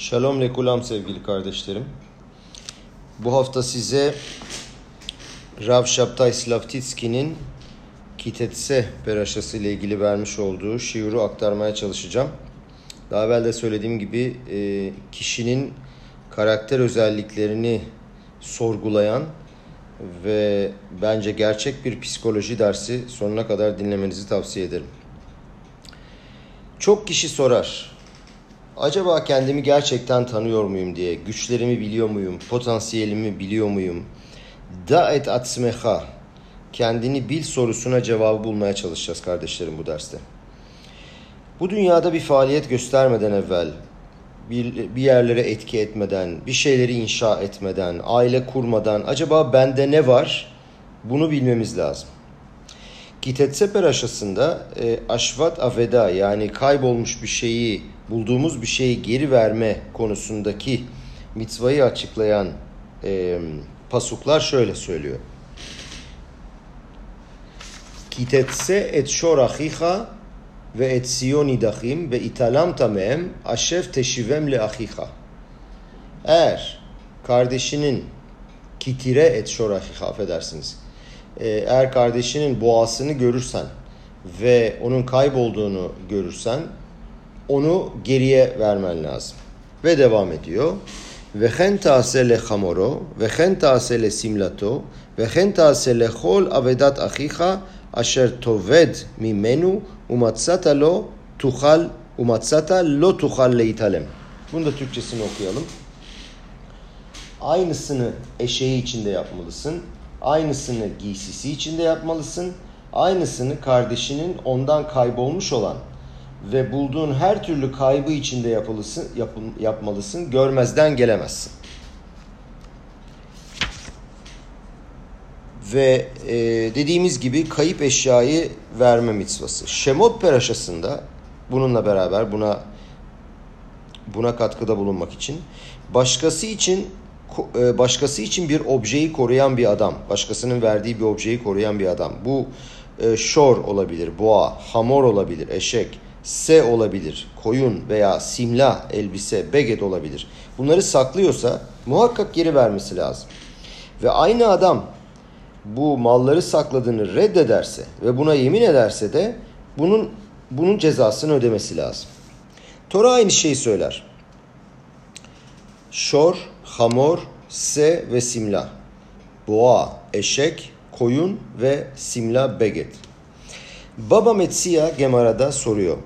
Shalom lekulam sevgili kardeşlerim. Bu hafta size Rav Shabtai Slavtitski'nin Kitetse peraşası ile ilgili vermiş olduğu şiuru aktarmaya çalışacağım. Daha evvel de söylediğim gibi e, kişinin karakter özelliklerini sorgulayan ve bence gerçek bir psikoloji dersi sonuna kadar dinlemenizi tavsiye ederim. Çok kişi sorar. Acaba kendimi gerçekten tanıyor muyum diye, güçlerimi biliyor muyum, potansiyelimi biliyor muyum? Da et atsmeha, kendini bil sorusuna cevabı bulmaya çalışacağız kardeşlerim bu derste. Bu dünyada bir faaliyet göstermeden evvel, bir, bir yerlere etki etmeden, bir şeyleri inşa etmeden, aile kurmadan acaba bende ne var? Bunu bilmemiz lazım. Kitetseper aşısında e, aşvat aveda yani kaybolmuş bir şeyi, bulduğumuz bir şeyi geri verme konusundaki mitzvayı açıklayan e, pasuklar şöyle söylüyor. Kitetse et şor ve et siyon ve italam tamem aşef teşivem le ahiha. Eğer kardeşinin kitire et şor affedersiniz. Eğer kardeşinin boğasını görürsen ve onun kaybolduğunu görürsen onu geriye vermen lazım. Ve devam ediyor. Ve hen taase le hamoro ve hen taase le simlato ve hen taase le hol avedat ahiha asher toved mimenu umatsata lo tuhal umatsata lo tuhal leitalem. Bunu da Türkçesini okuyalım. Aynısını eşeği içinde yapmalısın. Aynısını giysisi içinde yapmalısın. Aynısını kardeşinin ondan kaybolmuş olan ve bulduğun her türlü kaybı içinde yapılısın, yap, yapmalısın. Görmezden gelemezsin. Ve e, dediğimiz gibi kayıp eşyayı verme mitzvası. Şemot peraşasında bununla beraber buna buna katkıda bulunmak için başkası için başkası için bir objeyi koruyan bir adam, başkasının verdiği bir objeyi koruyan bir adam. Bu e, şor olabilir, boğa, hamor olabilir, eşek, se olabilir, koyun veya simla, elbise, beget olabilir. Bunları saklıyorsa muhakkak geri vermesi lazım. Ve aynı adam bu malları sakladığını reddederse ve buna yemin ederse de bunun bunun cezasını ödemesi lazım. Tora aynı şeyi söyler. Şor, hamor, se ve simla. Boğa, eşek, koyun ve simla beget. Baba Metsiya Gemara'da soruyor.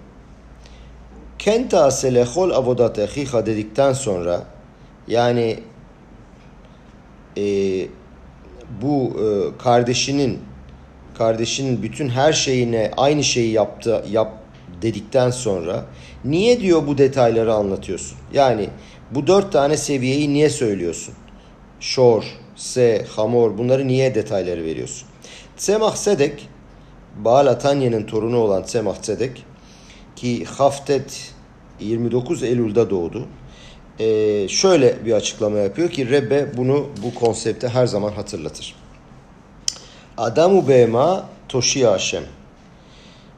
Kenta selehol avodat ehiha dedikten sonra yani e, bu e, kardeşinin kardeşinin bütün her şeyine aynı şeyi yaptı yap dedikten sonra niye diyor bu detayları anlatıyorsun? Yani bu dört tane seviyeyi niye söylüyorsun? Şor, se, hamor bunları niye detayları veriyorsun? Tsemah Sedek, Baal Atanya'nın torunu olan Tsemah Sedek ki Haftet 29 Eylül'de doğdu. Ee, şöyle bir açıklama yapıyor ki Rebbe bunu bu konsepte her zaman hatırlatır. Adamu Bema Toşiya Hashem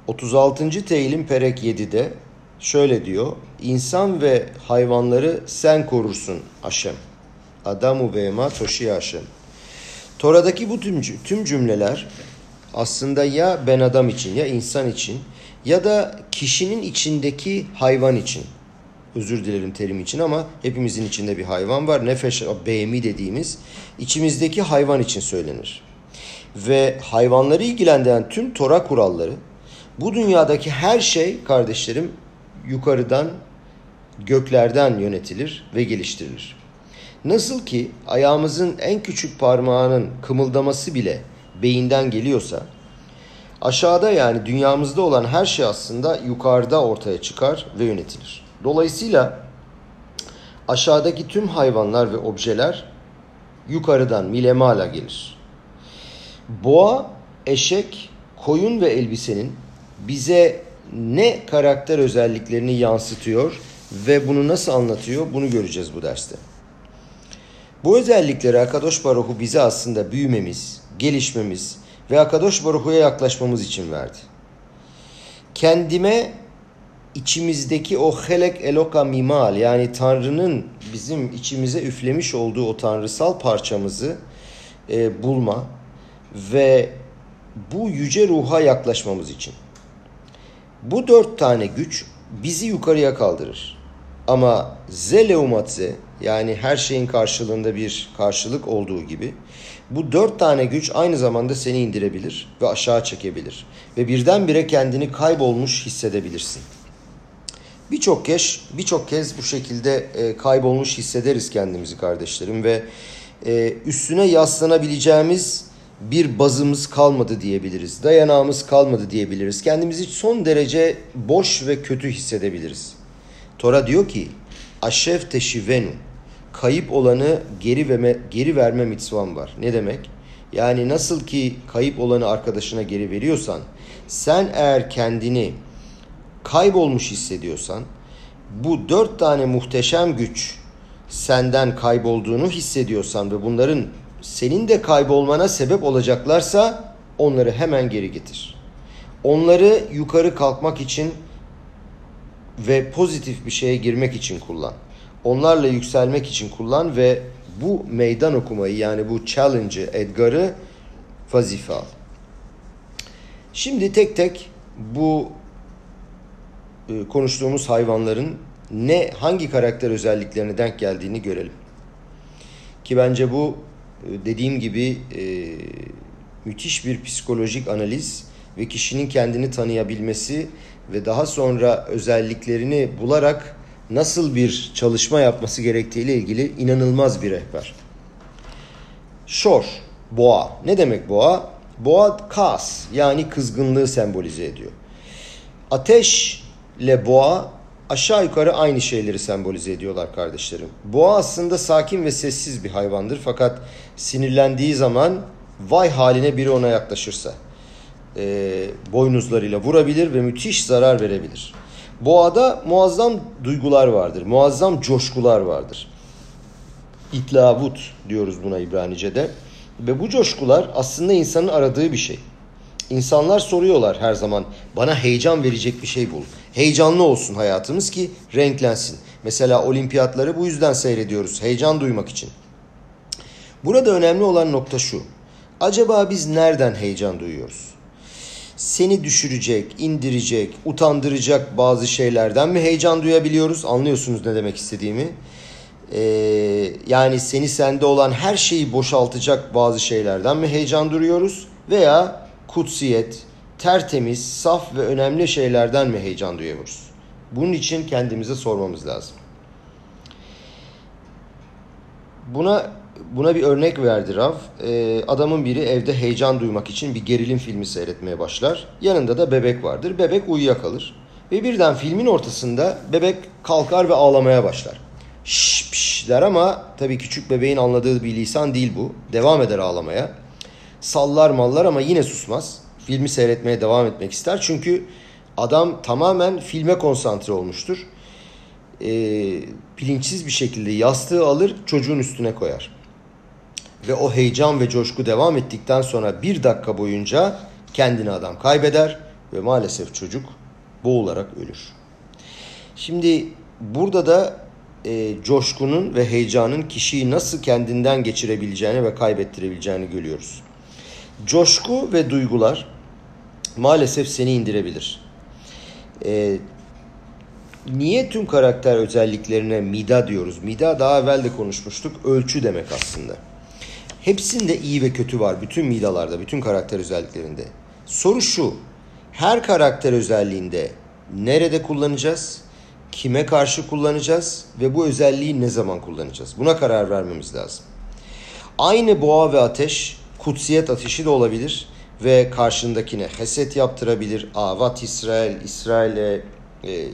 36. Teylim Perek 7'de şöyle diyor. İnsan ve hayvanları sen korursun Hashem. Adamu Bema Toşiya Hashem. Tora'daki bu tüm, tüm cümleler aslında ya ben adam için ya insan için ya da kişinin içindeki hayvan için. Özür dilerim terim için ama hepimizin içinde bir hayvan var. Nefes behemi dediğimiz içimizdeki hayvan için söylenir. Ve hayvanları ilgilendiren tüm Tora kuralları bu dünyadaki her şey kardeşlerim yukarıdan göklerden yönetilir ve geliştirilir. Nasıl ki ayağımızın en küçük parmağının kımıldaması bile beyinden geliyorsa aşağıda yani dünyamızda olan her şey aslında yukarıda ortaya çıkar ve yönetilir. Dolayısıyla aşağıdaki tüm hayvanlar ve objeler yukarıdan milemala gelir. Boğa, eşek, koyun ve elbisenin bize ne karakter özelliklerini yansıtıyor ve bunu nasıl anlatıyor bunu göreceğiz bu derste. Bu özellikleri Akadosh Baruhu bize aslında büyümemiz, gelişmemiz ve Akadosh Baruhu'ya yaklaşmamız için verdi. Kendime içimizdeki o helek eloka mimal yani Tanrı'nın bizim içimize üflemiş olduğu o tanrısal parçamızı e, bulma ve bu yüce ruha yaklaşmamız için. Bu dört tane güç bizi yukarıya kaldırır. Ama zeleumatze yani her şeyin karşılığında bir karşılık olduğu gibi bu dört tane güç aynı zamanda seni indirebilir ve aşağı çekebilir. Ve birdenbire kendini kaybolmuş hissedebilirsin. Birçok kez, birçok kez bu şekilde e, kaybolmuş hissederiz kendimizi kardeşlerim ve e, üstüne yaslanabileceğimiz bir bazımız kalmadı diyebiliriz. Dayanağımız kalmadı diyebiliriz. Kendimizi son derece boş ve kötü hissedebiliriz. Tora diyor ki Aşef teşivenu kayıp olanı geri verme, geri verme mitzvan var. Ne demek? Yani nasıl ki kayıp olanı arkadaşına geri veriyorsan sen eğer kendini kaybolmuş hissediyorsan bu dört tane muhteşem güç senden kaybolduğunu hissediyorsan ve bunların senin de kaybolmana sebep olacaklarsa onları hemen geri getir. Onları yukarı kalkmak için ve pozitif bir şeye girmek için kullan. Onlarla yükselmek için kullan ve bu meydan okumayı yani bu challenge'ı, Edgar'ı vazife al. Şimdi tek tek bu e, konuştuğumuz hayvanların ne hangi karakter özelliklerine denk geldiğini görelim. Ki bence bu e, dediğim gibi e, müthiş bir psikolojik analiz ve kişinin kendini tanıyabilmesi ve daha sonra özelliklerini bularak nasıl bir çalışma yapması gerektiğiyle ilgili inanılmaz bir rehber. Şor, boğa. Ne demek boğa? Boğa kas yani kızgınlığı sembolize ediyor. Ateş ile boğa aşağı yukarı aynı şeyleri sembolize ediyorlar kardeşlerim. Boğa aslında sakin ve sessiz bir hayvandır fakat sinirlendiği zaman vay haline biri ona yaklaşırsa e, boynuzlarıyla vurabilir ve müthiş zarar verebilir. Boğada muazzam duygular vardır, muazzam coşkular vardır. İtlavut diyoruz buna İbranice'de. Ve bu coşkular aslında insanın aradığı bir şey. İnsanlar soruyorlar her zaman bana heyecan verecek bir şey bul. Heyecanlı olsun hayatımız ki renklensin. Mesela olimpiyatları bu yüzden seyrediyoruz. Heyecan duymak için. Burada önemli olan nokta şu. Acaba biz nereden heyecan duyuyoruz? Seni düşürecek, indirecek, utandıracak bazı şeylerden mi heyecan duyabiliyoruz? Anlıyorsunuz ne demek istediğimi? Ee, yani seni sende olan her şeyi boşaltacak bazı şeylerden mi heyecan duruyoruz? Veya kutsiyet, tertemiz, saf ve önemli şeylerden mi heyecan duyuyoruz? Bunun için kendimize sormamız lazım. Buna buna bir örnek verdi Rav. Ee, adamın biri evde heyecan duymak için bir gerilim filmi seyretmeye başlar. Yanında da bebek vardır. Bebek uyuyakalır. Ve birden filmin ortasında bebek kalkar ve ağlamaya başlar. Şş pş der ama tabii küçük bebeğin anladığı bir lisan değil bu. Devam eder ağlamaya sallar mallar ama yine susmaz. Filmi seyretmeye devam etmek ister. Çünkü adam tamamen filme konsantre olmuştur. E, bilinçsiz bir şekilde yastığı alır çocuğun üstüne koyar. Ve o heyecan ve coşku devam ettikten sonra bir dakika boyunca kendini adam kaybeder ve maalesef çocuk boğularak ölür. Şimdi burada da e, coşkunun ve heyecanın kişiyi nasıl kendinden geçirebileceğini ve kaybettirebileceğini görüyoruz. Coşku ve duygular maalesef seni indirebilir. Ee, niye tüm karakter özelliklerine mida diyoruz? Mida daha evvel de konuşmuştuk. Ölçü demek aslında. Hepsinde iyi ve kötü var. Bütün midalarda, bütün karakter özelliklerinde. Soru şu. Her karakter özelliğinde nerede kullanacağız? Kime karşı kullanacağız? Ve bu özelliği ne zaman kullanacağız? Buna karar vermemiz lazım. Aynı boğa ve ateş kutsiyet ateşi de olabilir ve karşındakine heset yaptırabilir. Avat İsrail, İsrail'e e,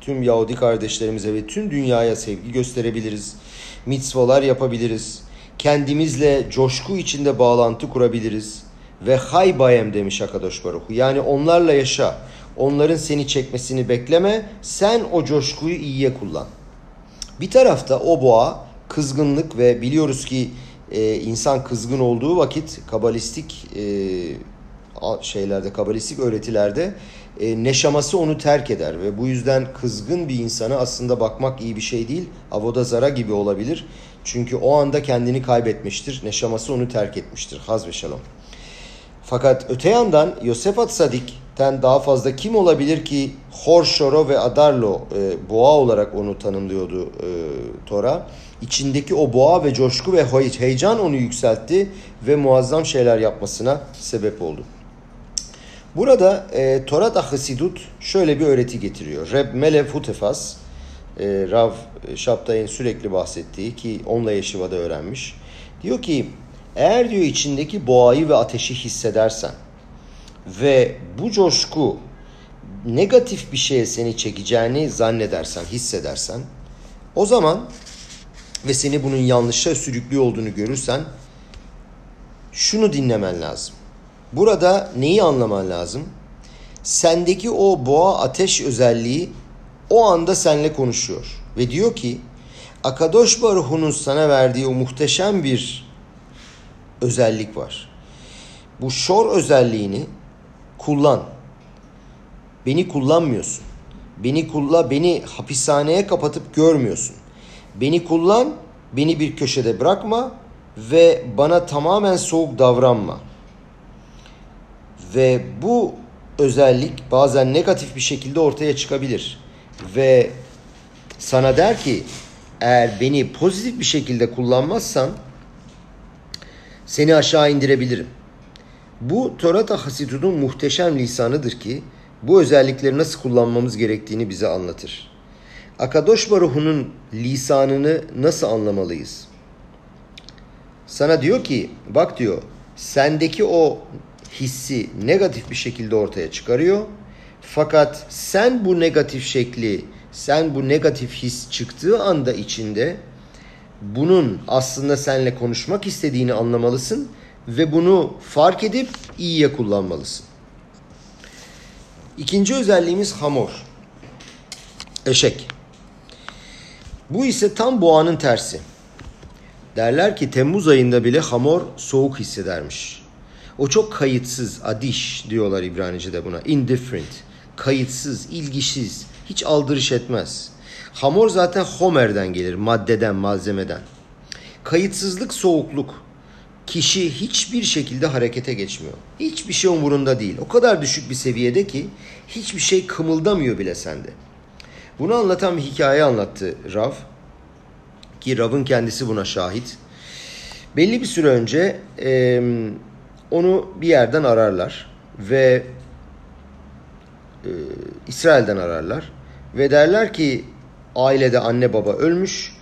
tüm Yahudi kardeşlerimize ve tüm dünyaya sevgi gösterebiliriz. Mitzvalar yapabiliriz. Kendimizle coşku içinde bağlantı kurabiliriz. Ve hay bayem demiş Akadosh Baruhu. Yani onlarla yaşa. Onların seni çekmesini bekleme. Sen o coşkuyu iyiye kullan. Bir tarafta o boğa kızgınlık ve biliyoruz ki e, insan kızgın olduğu vakit kabalistik e, şeylerde, kabalistik öğretilerde e, neşaması onu terk eder ve bu yüzden kızgın bir insana aslında bakmak iyi bir şey değil. Avoda zara gibi olabilir. Çünkü o anda kendini kaybetmiştir. Neşaması onu terk etmiştir. Haz ve şalom. Fakat öte yandan Yosefat Sadik'ten daha fazla kim olabilir ki Hor, Şoro ve Adarlo e, boğa olarak onu tanımlıyordu e, Tora. İçindeki o boğa ve coşku ve heyecan onu yükseltti ve muazzam şeyler yapmasına sebep oldu. Burada e, Torat Ahasidut şöyle bir öğreti getiriyor. Reb Melev Hutefas, e, Rav Şaptay'ın sürekli bahsettiği ki onunla Yeşiva'da öğrenmiş. Diyor ki eğer diyor içindeki boğayı ve ateşi hissedersen ve bu coşku negatif bir şeye seni çekeceğini zannedersen, hissedersen o zaman ve seni bunun yanlışa sürüklüyor olduğunu görürsen şunu dinlemen lazım. Burada neyi anlaman lazım? Sendeki o boğa ateş özelliği o anda seninle konuşuyor. Ve diyor ki Akadosh Baruhu'nun sana verdiği o muhteşem bir özellik var. Bu şor özelliğini kullan. Beni kullanmıyorsun. Beni kulla, beni hapishaneye kapatıp görmüyorsun. Beni kullan, beni bir köşede bırakma ve bana tamamen soğuk davranma. Ve bu özellik bazen negatif bir şekilde ortaya çıkabilir. Ve sana der ki eğer beni pozitif bir şekilde kullanmazsan seni aşağı indirebilirim. Bu Torata Hasidut'un muhteşem lisanıdır ki bu özellikleri nasıl kullanmamız gerektiğini bize anlatır. Akadosh Baruhu'nun lisanını nasıl anlamalıyız? Sana diyor ki bak diyor sendeki o hissi negatif bir şekilde ortaya çıkarıyor. Fakat sen bu negatif şekli, sen bu negatif his çıktığı anda içinde bunun aslında seninle konuşmak istediğini anlamalısın ve bunu fark edip iyiye kullanmalısın. İkinci özelliğimiz hamor. Eşek. Bu ise tam boğanın tersi. Derler ki Temmuz ayında bile hamor soğuk hissedermiş. O çok kayıtsız, adiş diyorlar İbranice'de buna. Indifferent, kayıtsız, ilgisiz, hiç aldırış etmez. Hamor zaten homerden gelir, maddeden, malzemeden. Kayıtsızlık, soğukluk. Kişi hiçbir şekilde harekete geçmiyor. Hiçbir şey umurunda değil. O kadar düşük bir seviyede ki hiçbir şey kımıldamıyor bile sende. Bunu anlatan bir hikaye anlattı Rav. Ki Rav'ın kendisi buna şahit. Belli bir süre önce e, onu bir yerden ararlar ve e, İsrail'den ararlar ve derler ki ailede anne baba ölmüş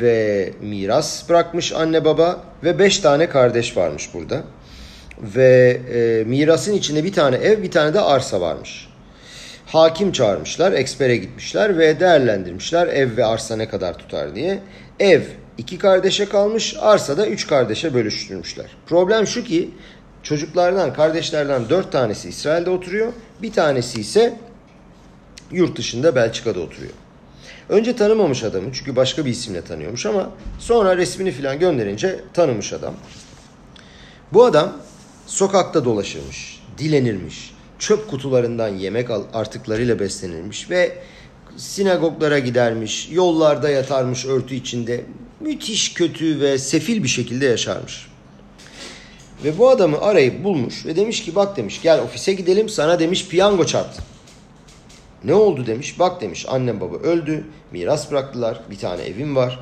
ve miras bırakmış anne baba ve beş tane kardeş varmış burada. Ve e, mirasın içinde bir tane ev bir tane de arsa varmış. Hakim çağırmışlar, ekspere gitmişler ve değerlendirmişler ev ve arsa ne kadar tutar diye. Ev iki kardeşe kalmış, arsa da üç kardeşe bölüştürmüşler. Problem şu ki çocuklardan, kardeşlerden dört tanesi İsrail'de oturuyor, bir tanesi ise yurt dışında Belçika'da oturuyor. Önce tanımamış adamı çünkü başka bir isimle tanıyormuş ama sonra resmini falan gönderince tanımış adam. Bu adam sokakta dolaşırmış, dilenirmiş, çöp kutularından yemek artıklarıyla beslenirmiş ve sinagoglara gidermiş, yollarda yatarmış örtü içinde müthiş kötü ve sefil bir şekilde yaşarmış. Ve bu adamı arayıp bulmuş ve demiş ki bak demiş gel ofise gidelim sana demiş piyango çarptı. Ne oldu demiş. Bak demiş annem baba öldü. Miras bıraktılar. Bir tane evim var.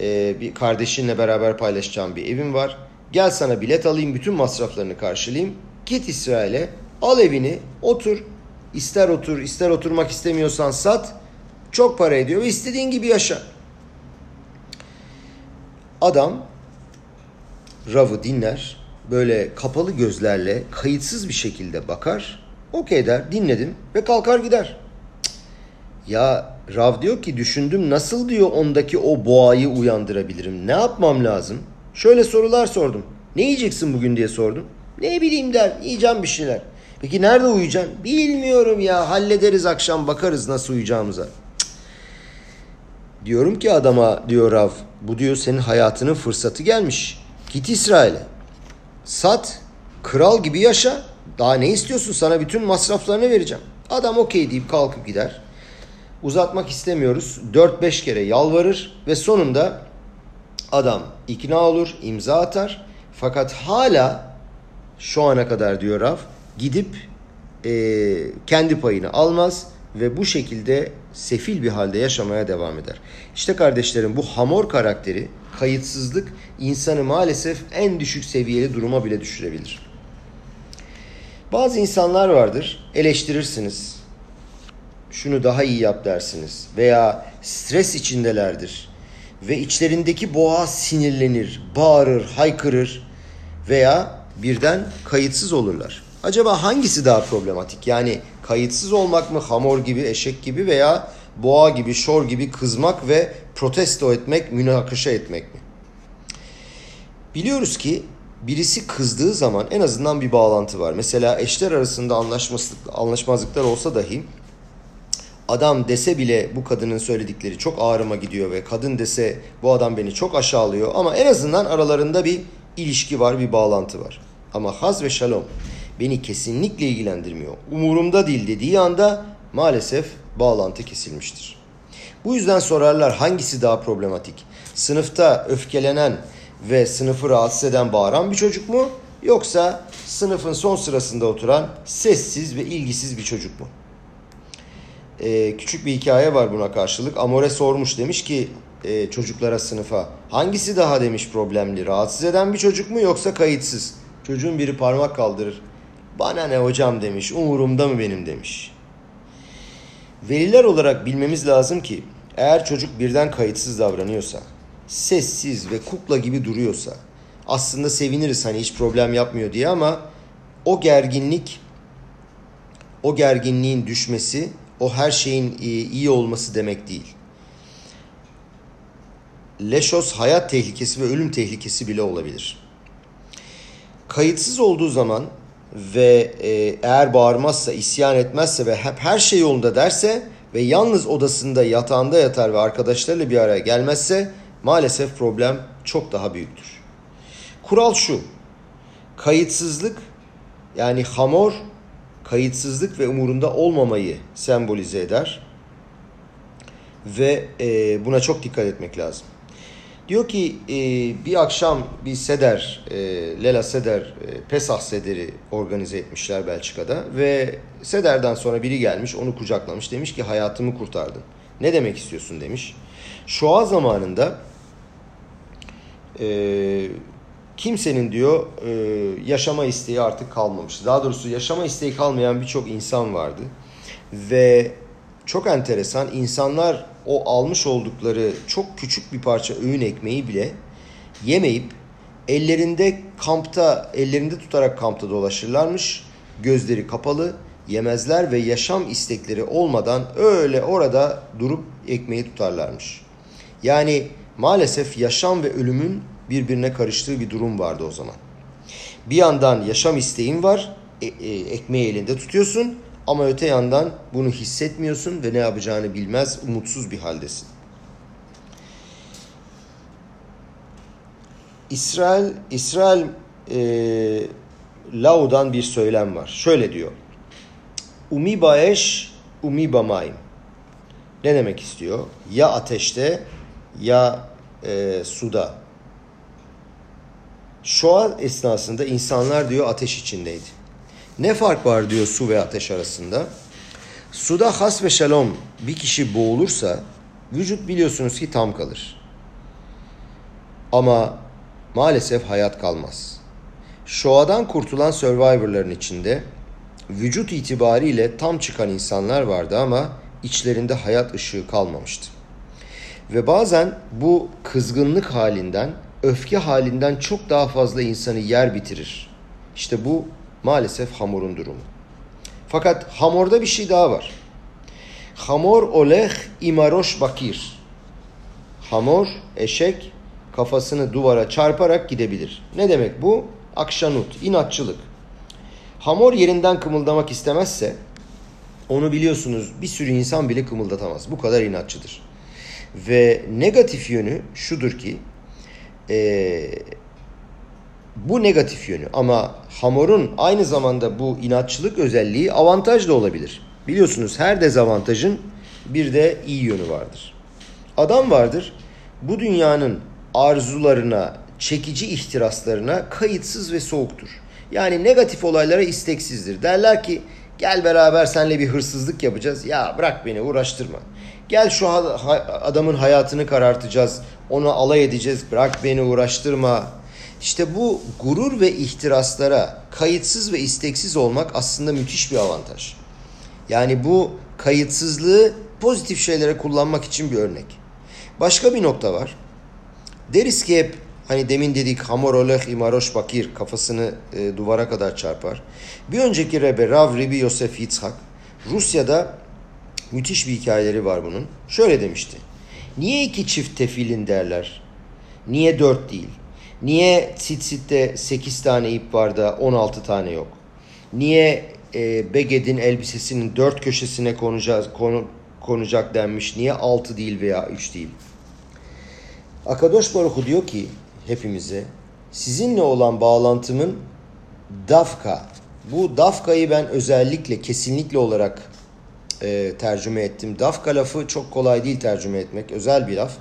Ee, bir kardeşinle beraber paylaşacağım bir evim var. Gel sana bilet alayım. Bütün masraflarını karşılayayım. Git İsrail'e. Al evini. Otur. İster otur ister oturmak istemiyorsan sat. Çok para ediyor ve istediğin gibi yaşa. Adam Rav'ı dinler. Böyle kapalı gözlerle kayıtsız bir şekilde bakar Okey der, dinledim ve kalkar gider. Ya Rav diyor ki düşündüm nasıl diyor ondaki o boğayı uyandırabilirim? Ne yapmam lazım? Şöyle sorular sordum. Ne yiyeceksin bugün diye sordum. Ne bileyim der, yiyeceğim bir şeyler. Peki nerede uyuyacaksın? Bilmiyorum ya hallederiz akşam bakarız nasıl uyuyacağımıza. Diyorum ki adama diyor Rav bu diyor senin hayatının fırsatı gelmiş. Git İsrail'e. Sat, kral gibi yaşa Daha ne istiyorsun? Sana bütün masraflarını vereceğim. Adam okey deyip kalkıp gider. Uzatmak istemiyoruz. 4-5 kere yalvarır ve sonunda adam ikna olur, imza atar. Fakat hala şu ana kadar diyor Raf gidip e, kendi payını almaz ve bu şekilde sefil bir halde yaşamaya devam eder. İşte kardeşlerim bu hamor karakteri, kayıtsızlık insanı maalesef en düşük seviyeli duruma bile düşürebilir. Bazı insanlar vardır, eleştirirsiniz. Şunu daha iyi yap dersiniz veya stres içindelerdir ve içlerindeki boğa sinirlenir, bağırır, haykırır veya birden kayıtsız olurlar. Acaba hangisi daha problematik? Yani kayıtsız olmak mı hamor gibi, eşek gibi veya boğa gibi, şor gibi kızmak ve protesto etmek, münakaşa etmek mi? Biliyoruz ki birisi kızdığı zaman en azından bir bağlantı var. Mesela eşler arasında anlaşmazlıklar olsa dahi adam dese bile bu kadının söyledikleri çok ağrıma gidiyor ve kadın dese bu adam beni çok aşağılıyor ama en azından aralarında bir ilişki var, bir bağlantı var. Ama haz ve şalom beni kesinlikle ilgilendirmiyor. Umurumda değil dediği anda maalesef bağlantı kesilmiştir. Bu yüzden sorarlar hangisi daha problematik? Sınıfta öfkelenen ve sınıfı rahatsız eden bağıran bir çocuk mu? Yoksa sınıfın son sırasında oturan sessiz ve ilgisiz bir çocuk mu? Ee, küçük bir hikaye var buna karşılık. Amore sormuş demiş ki e, çocuklara sınıfa hangisi daha demiş problemli rahatsız eden bir çocuk mu yoksa kayıtsız? Çocuğun biri parmak kaldırır. Bana ne hocam demiş umurumda mı benim demiş. Veliler olarak bilmemiz lazım ki eğer çocuk birden kayıtsız davranıyorsa, sessiz ve kukla gibi duruyorsa aslında seviniriz hani hiç problem yapmıyor diye ama o gerginlik o gerginliğin düşmesi o her şeyin iyi olması demek değil. Leşos hayat tehlikesi ve ölüm tehlikesi bile olabilir. Kayıtsız olduğu zaman ve e, eğer bağırmazsa, isyan etmezse ve hep her şey yolunda derse ve yalnız odasında yatağında yatar ve arkadaşlarıyla bir araya gelmezse maalesef problem çok daha büyüktür. Kural şu. Kayıtsızlık yani hamor kayıtsızlık ve umurunda olmamayı sembolize eder. Ve e, buna çok dikkat etmek lazım. Diyor ki e, bir akşam bir seder, e, Lela Seder, e, Pesah Sederi organize etmişler Belçika'da. Ve Seder'den sonra biri gelmiş onu kucaklamış. Demiş ki hayatımı kurtardın. Ne demek istiyorsun demiş. Şoa zamanında e, kimsenin diyor e, yaşama isteği artık kalmamış. Daha doğrusu yaşama isteği kalmayan birçok insan vardı. Ve çok enteresan insanlar o almış oldukları çok küçük bir parça öğün ekmeği bile yemeyip ellerinde kampta ellerinde tutarak kampta dolaşırlarmış. Gözleri kapalı yemezler ve yaşam istekleri olmadan öyle orada durup ekmeği tutarlarmış. Yani maalesef yaşam ve ölümün birbirine karıştığı bir durum vardı o zaman. Bir yandan yaşam isteğin var, e, e, ekmeği elinde tutuyorsun ama öte yandan bunu hissetmiyorsun ve ne yapacağını bilmez, umutsuz bir haldesin. İsrail, İsrail e, Lau'dan bir söylem var. Şöyle diyor. Umi baeş, umi bamayim. Ne demek istiyor? Ya ateşte ya e, suda. Şoa esnasında insanlar diyor ateş içindeydi. Ne fark var diyor su ve ateş arasında? Suda has ve şalom bir kişi boğulursa vücut biliyorsunuz ki tam kalır. Ama maalesef hayat kalmaz. Şoadan kurtulan Survivor'ların içinde vücut itibariyle tam çıkan insanlar vardı ama içlerinde hayat ışığı kalmamıştı. Ve bazen bu kızgınlık halinden, öfke halinden çok daha fazla insanı yer bitirir. İşte bu Maalesef hamurun durumu. Fakat hamurda bir şey daha var. Hamur oleh imaroş bakir. Hamur, eşek kafasını duvara çarparak gidebilir. Ne demek bu? Akşanut, inatçılık. Hamur yerinden kımıldamak istemezse onu biliyorsunuz bir sürü insan bile kımıldatamaz. Bu kadar inatçıdır. Ve negatif yönü şudur ki e, Bu negatif yönü ama hamurun aynı zamanda bu inatçılık özelliği avantaj da olabilir. Biliyorsunuz her dezavantajın bir de iyi yönü vardır. Adam vardır bu dünyanın arzularına, çekici ihtiraslarına kayıtsız ve soğuktur. Yani negatif olaylara isteksizdir. Derler ki gel beraber senle bir hırsızlık yapacağız. Ya bırak beni uğraştırma. Gel şu adamın hayatını karartacağız. Onu alay edeceğiz. Bırak beni uğraştırma. İşte bu gurur ve ihtiraslara kayıtsız ve isteksiz olmak aslında müthiş bir avantaj. Yani bu kayıtsızlığı pozitif şeylere kullanmak için bir örnek. Başka bir nokta var. Deriz ki hep hani demin dedik hamor oleh imaroş bakir kafasını e, duvara kadar çarpar. Bir önceki Rebe Rav Ribi Yosef Yitzhak Rusya'da müthiş bir hikayeleri var bunun. Şöyle demişti. Niye iki çift tefilin derler? Niye dört değil? Niye Tsitsitte sekiz tane ip var da on altı tane yok? Niye e, Beged'in elbisesinin dört köşesine konacak, konu, konacak denmiş? Niye altı değil veya üç değil? Akadosh Baruch diyor ki hepimize sizinle olan bağlantımın dafka. Bu dafkayı ben özellikle kesinlikle olarak e, tercüme ettim. Dafka lafı çok kolay değil tercüme etmek. Özel bir laf.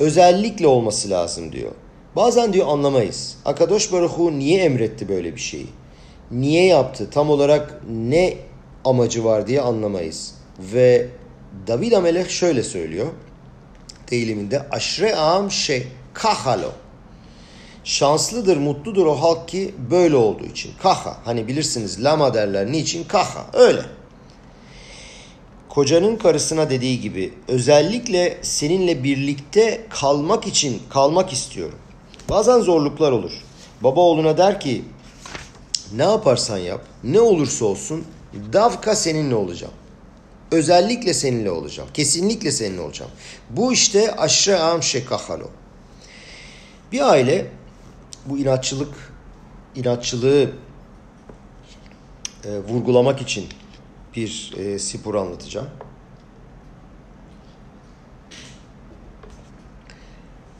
Özellikle olması lazım diyor. Bazen diyor anlamayız. Akadosh Baruhu niye emretti böyle bir şeyi? Niye yaptı? Tam olarak ne amacı var diye anlamayız. Ve David Amelech şöyle söylüyor. Deyiliminde aşre am şey kahalo. Şanslıdır, mutludur o halk ki böyle olduğu için. Kaha. Hani bilirsiniz lama derler. Niçin? Kaha. Öyle kocanın karısına dediği gibi özellikle seninle birlikte kalmak için kalmak istiyorum. Bazen zorluklar olur. Baba oğluna der ki ne yaparsan yap, ne olursa olsun davka seninle olacağım. Özellikle seninle olacağım. Kesinlikle seninle olacağım. Bu işte aşre am şekahalo. Bir aile bu inatçılık, inatçılığı e, vurgulamak için bir e, spor anlatacağım.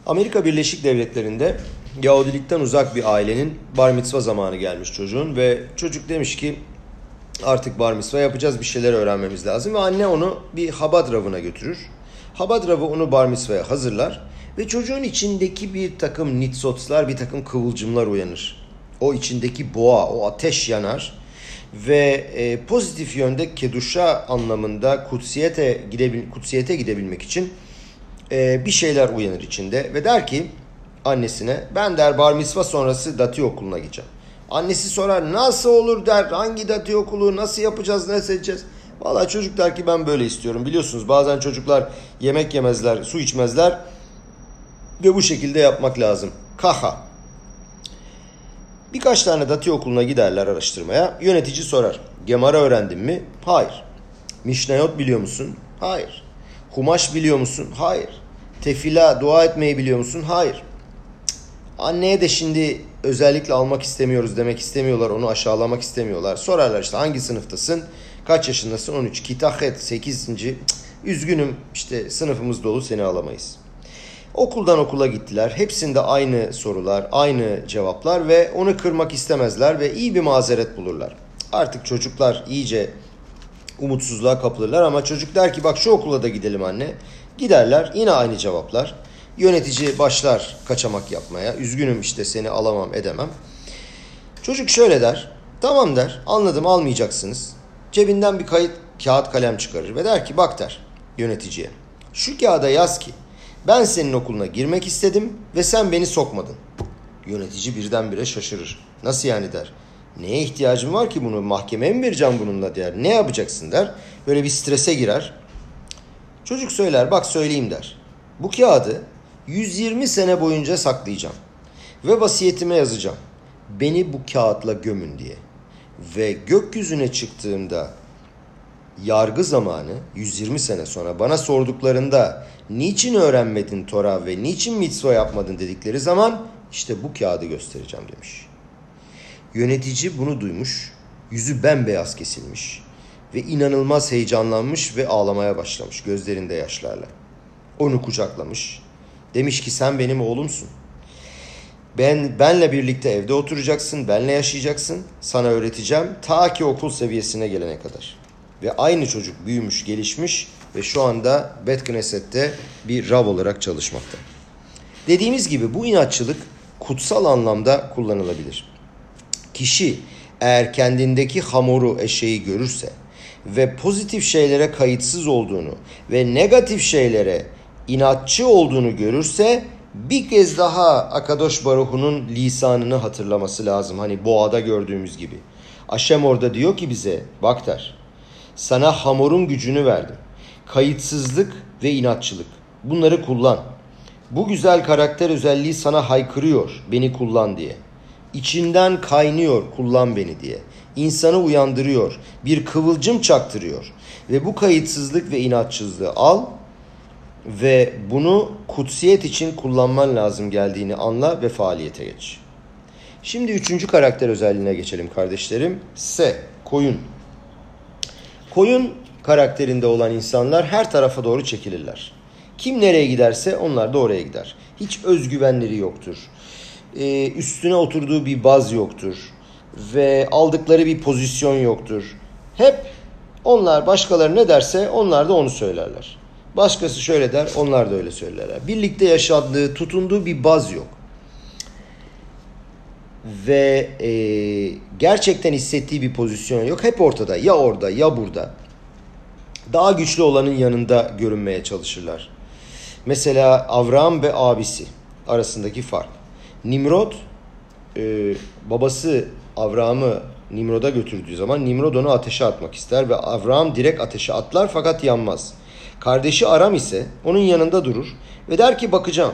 Amerika Birleşik Devletleri'nde Yahudilikten uzak bir ailenin bar mitzva zamanı gelmiş çocuğun ve çocuk demiş ki artık bar mitzva yapacağız bir şeyler öğrenmemiz lazım ve anne onu bir habad ravına götürür. Habad ravı onu bar mitzvaya hazırlar ve çocuğun içindeki bir takım nitsotslar, bir takım kıvılcımlar uyanır. O içindeki boğa, o ateş yanar ve e, pozitif yönde keduşa anlamında kutsiyete, gidebil, kutsiyete gidebilmek için e, bir şeyler uyanır içinde ve der ki annesine ben der bar mitzva sonrası dati okuluna gideceğim. Annesi sorar nasıl olur der hangi dati okulu nasıl yapacağız ne edeceğiz. Valla çocuk der ki ben böyle istiyorum. Biliyorsunuz bazen çocuklar yemek yemezler su içmezler ve bu şekilde yapmak lazım. Kaha Birkaç tane dati okuluna giderler araştırmaya. Yönetici sorar. Gemara öğrendin mi? Hayır. Mişnayot biliyor musun? Hayır. Humaş biliyor musun? Hayır. Tefila, dua etmeyi biliyor musun? Hayır. Anneye de şimdi özellikle almak istemiyoruz demek istemiyorlar. Onu aşağılamak istemiyorlar. Sorarlar işte hangi sınıftasın? Kaç yaşındasın? 13. Kitahet 8. Üzgünüm işte sınıfımız dolu seni alamayız. Okuldan okula gittiler. Hepsinde aynı sorular, aynı cevaplar ve onu kırmak istemezler ve iyi bir mazeret bulurlar. Artık çocuklar iyice umutsuzluğa kapılırlar ama çocuk der ki bak şu okula da gidelim anne. Giderler yine aynı cevaplar. Yönetici başlar kaçamak yapmaya. Üzgünüm işte seni alamam edemem. Çocuk şöyle der. Tamam der anladım almayacaksınız. Cebinden bir kayıt kağıt kalem çıkarır ve der ki bak der yöneticiye. Şu kağıda yaz ki ben senin okuluna girmek istedim ve sen beni sokmadın. Yönetici birdenbire şaşırır. Nasıl yani der. Neye ihtiyacım var ki bunu mahkemeye mi vereceğim bununla der. Ne yapacaksın der. Böyle bir strese girer. Çocuk söyler bak söyleyeyim der. Bu kağıdı 120 sene boyunca saklayacağım. Ve vasiyetime yazacağım. Beni bu kağıtla gömün diye. Ve gökyüzüne çıktığımda yargı zamanı 120 sene sonra bana sorduklarında niçin öğrenmedin Tora ve niçin mitzva yapmadın dedikleri zaman işte bu kağıdı göstereceğim demiş. Yönetici bunu duymuş, yüzü bembeyaz kesilmiş ve inanılmaz heyecanlanmış ve ağlamaya başlamış gözlerinde yaşlarla. Onu kucaklamış. Demiş ki sen benim oğlumsun. Ben benle birlikte evde oturacaksın, benle yaşayacaksın. Sana öğreteceğim ta ki okul seviyesine gelene kadar. Ve aynı çocuk büyümüş, gelişmiş ve şu anda Bet Knesset'te bir Rav olarak çalışmakta. Dediğimiz gibi bu inatçılık kutsal anlamda kullanılabilir. Kişi eğer kendindeki hamuru eşeği görürse ve pozitif şeylere kayıtsız olduğunu ve negatif şeylere inatçı olduğunu görürse bir kez daha Akadosh Baruhu'nun lisanını hatırlaması lazım. Hani boğada gördüğümüz gibi. Aşem orada diyor ki bize bak der. Sana hamurun gücünü verdim. Kayıtsızlık ve inatçılık. Bunları kullan. Bu güzel karakter özelliği sana haykırıyor beni kullan diye. İçinden kaynıyor kullan beni diye. İnsanı uyandırıyor. Bir kıvılcım çaktırıyor. Ve bu kayıtsızlık ve inatçılığı al ve bunu kutsiyet için kullanman lazım geldiğini anla ve faaliyete geç. Şimdi üçüncü karakter özelliğine geçelim kardeşlerim. S. Koyun. Koyun karakterinde olan insanlar her tarafa doğru çekilirler. Kim nereye giderse onlar da oraya gider. Hiç özgüvenleri yoktur. Ee, üstüne oturduğu bir baz yoktur. Ve aldıkları bir pozisyon yoktur. Hep onlar başkaları ne derse onlar da onu söylerler. Başkası şöyle der, onlar da öyle söylerler. Birlikte yaşadığı, tutunduğu bir baz yok. Ve e, gerçekten hissettiği bir pozisyon yok. Hep ortada, ya orada ya burada. Daha güçlü olanın yanında görünmeye çalışırlar. Mesela Avram ve abisi arasındaki fark. Nimrod e, babası Avram'ı Nimrod'a götürdüğü zaman Nimrod onu ateşe atmak ister ve Avram direkt ateşe atlar fakat yanmaz. Kardeşi Aram ise onun yanında durur ve der ki bakacağım.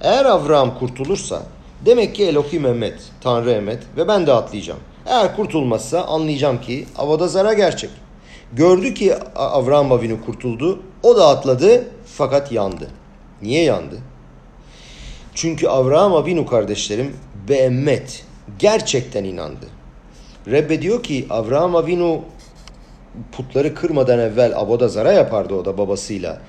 Eğer Avram kurtulursa demek ki Elohim Mehmet, Tanrı Mehmet ve ben de atlayacağım. Eğer kurtulmazsa anlayacağım ki avada zara gerçek. Gördü ki Avram Avinu kurtuldu. O da atladı fakat yandı. Niye yandı? Çünkü Avraham Avinu kardeşlerim beemmet gerçekten inandı. Rebbe diyor ki Avraham Avinu putları kırmadan evvel Avodazara yapardı o da babasıyla.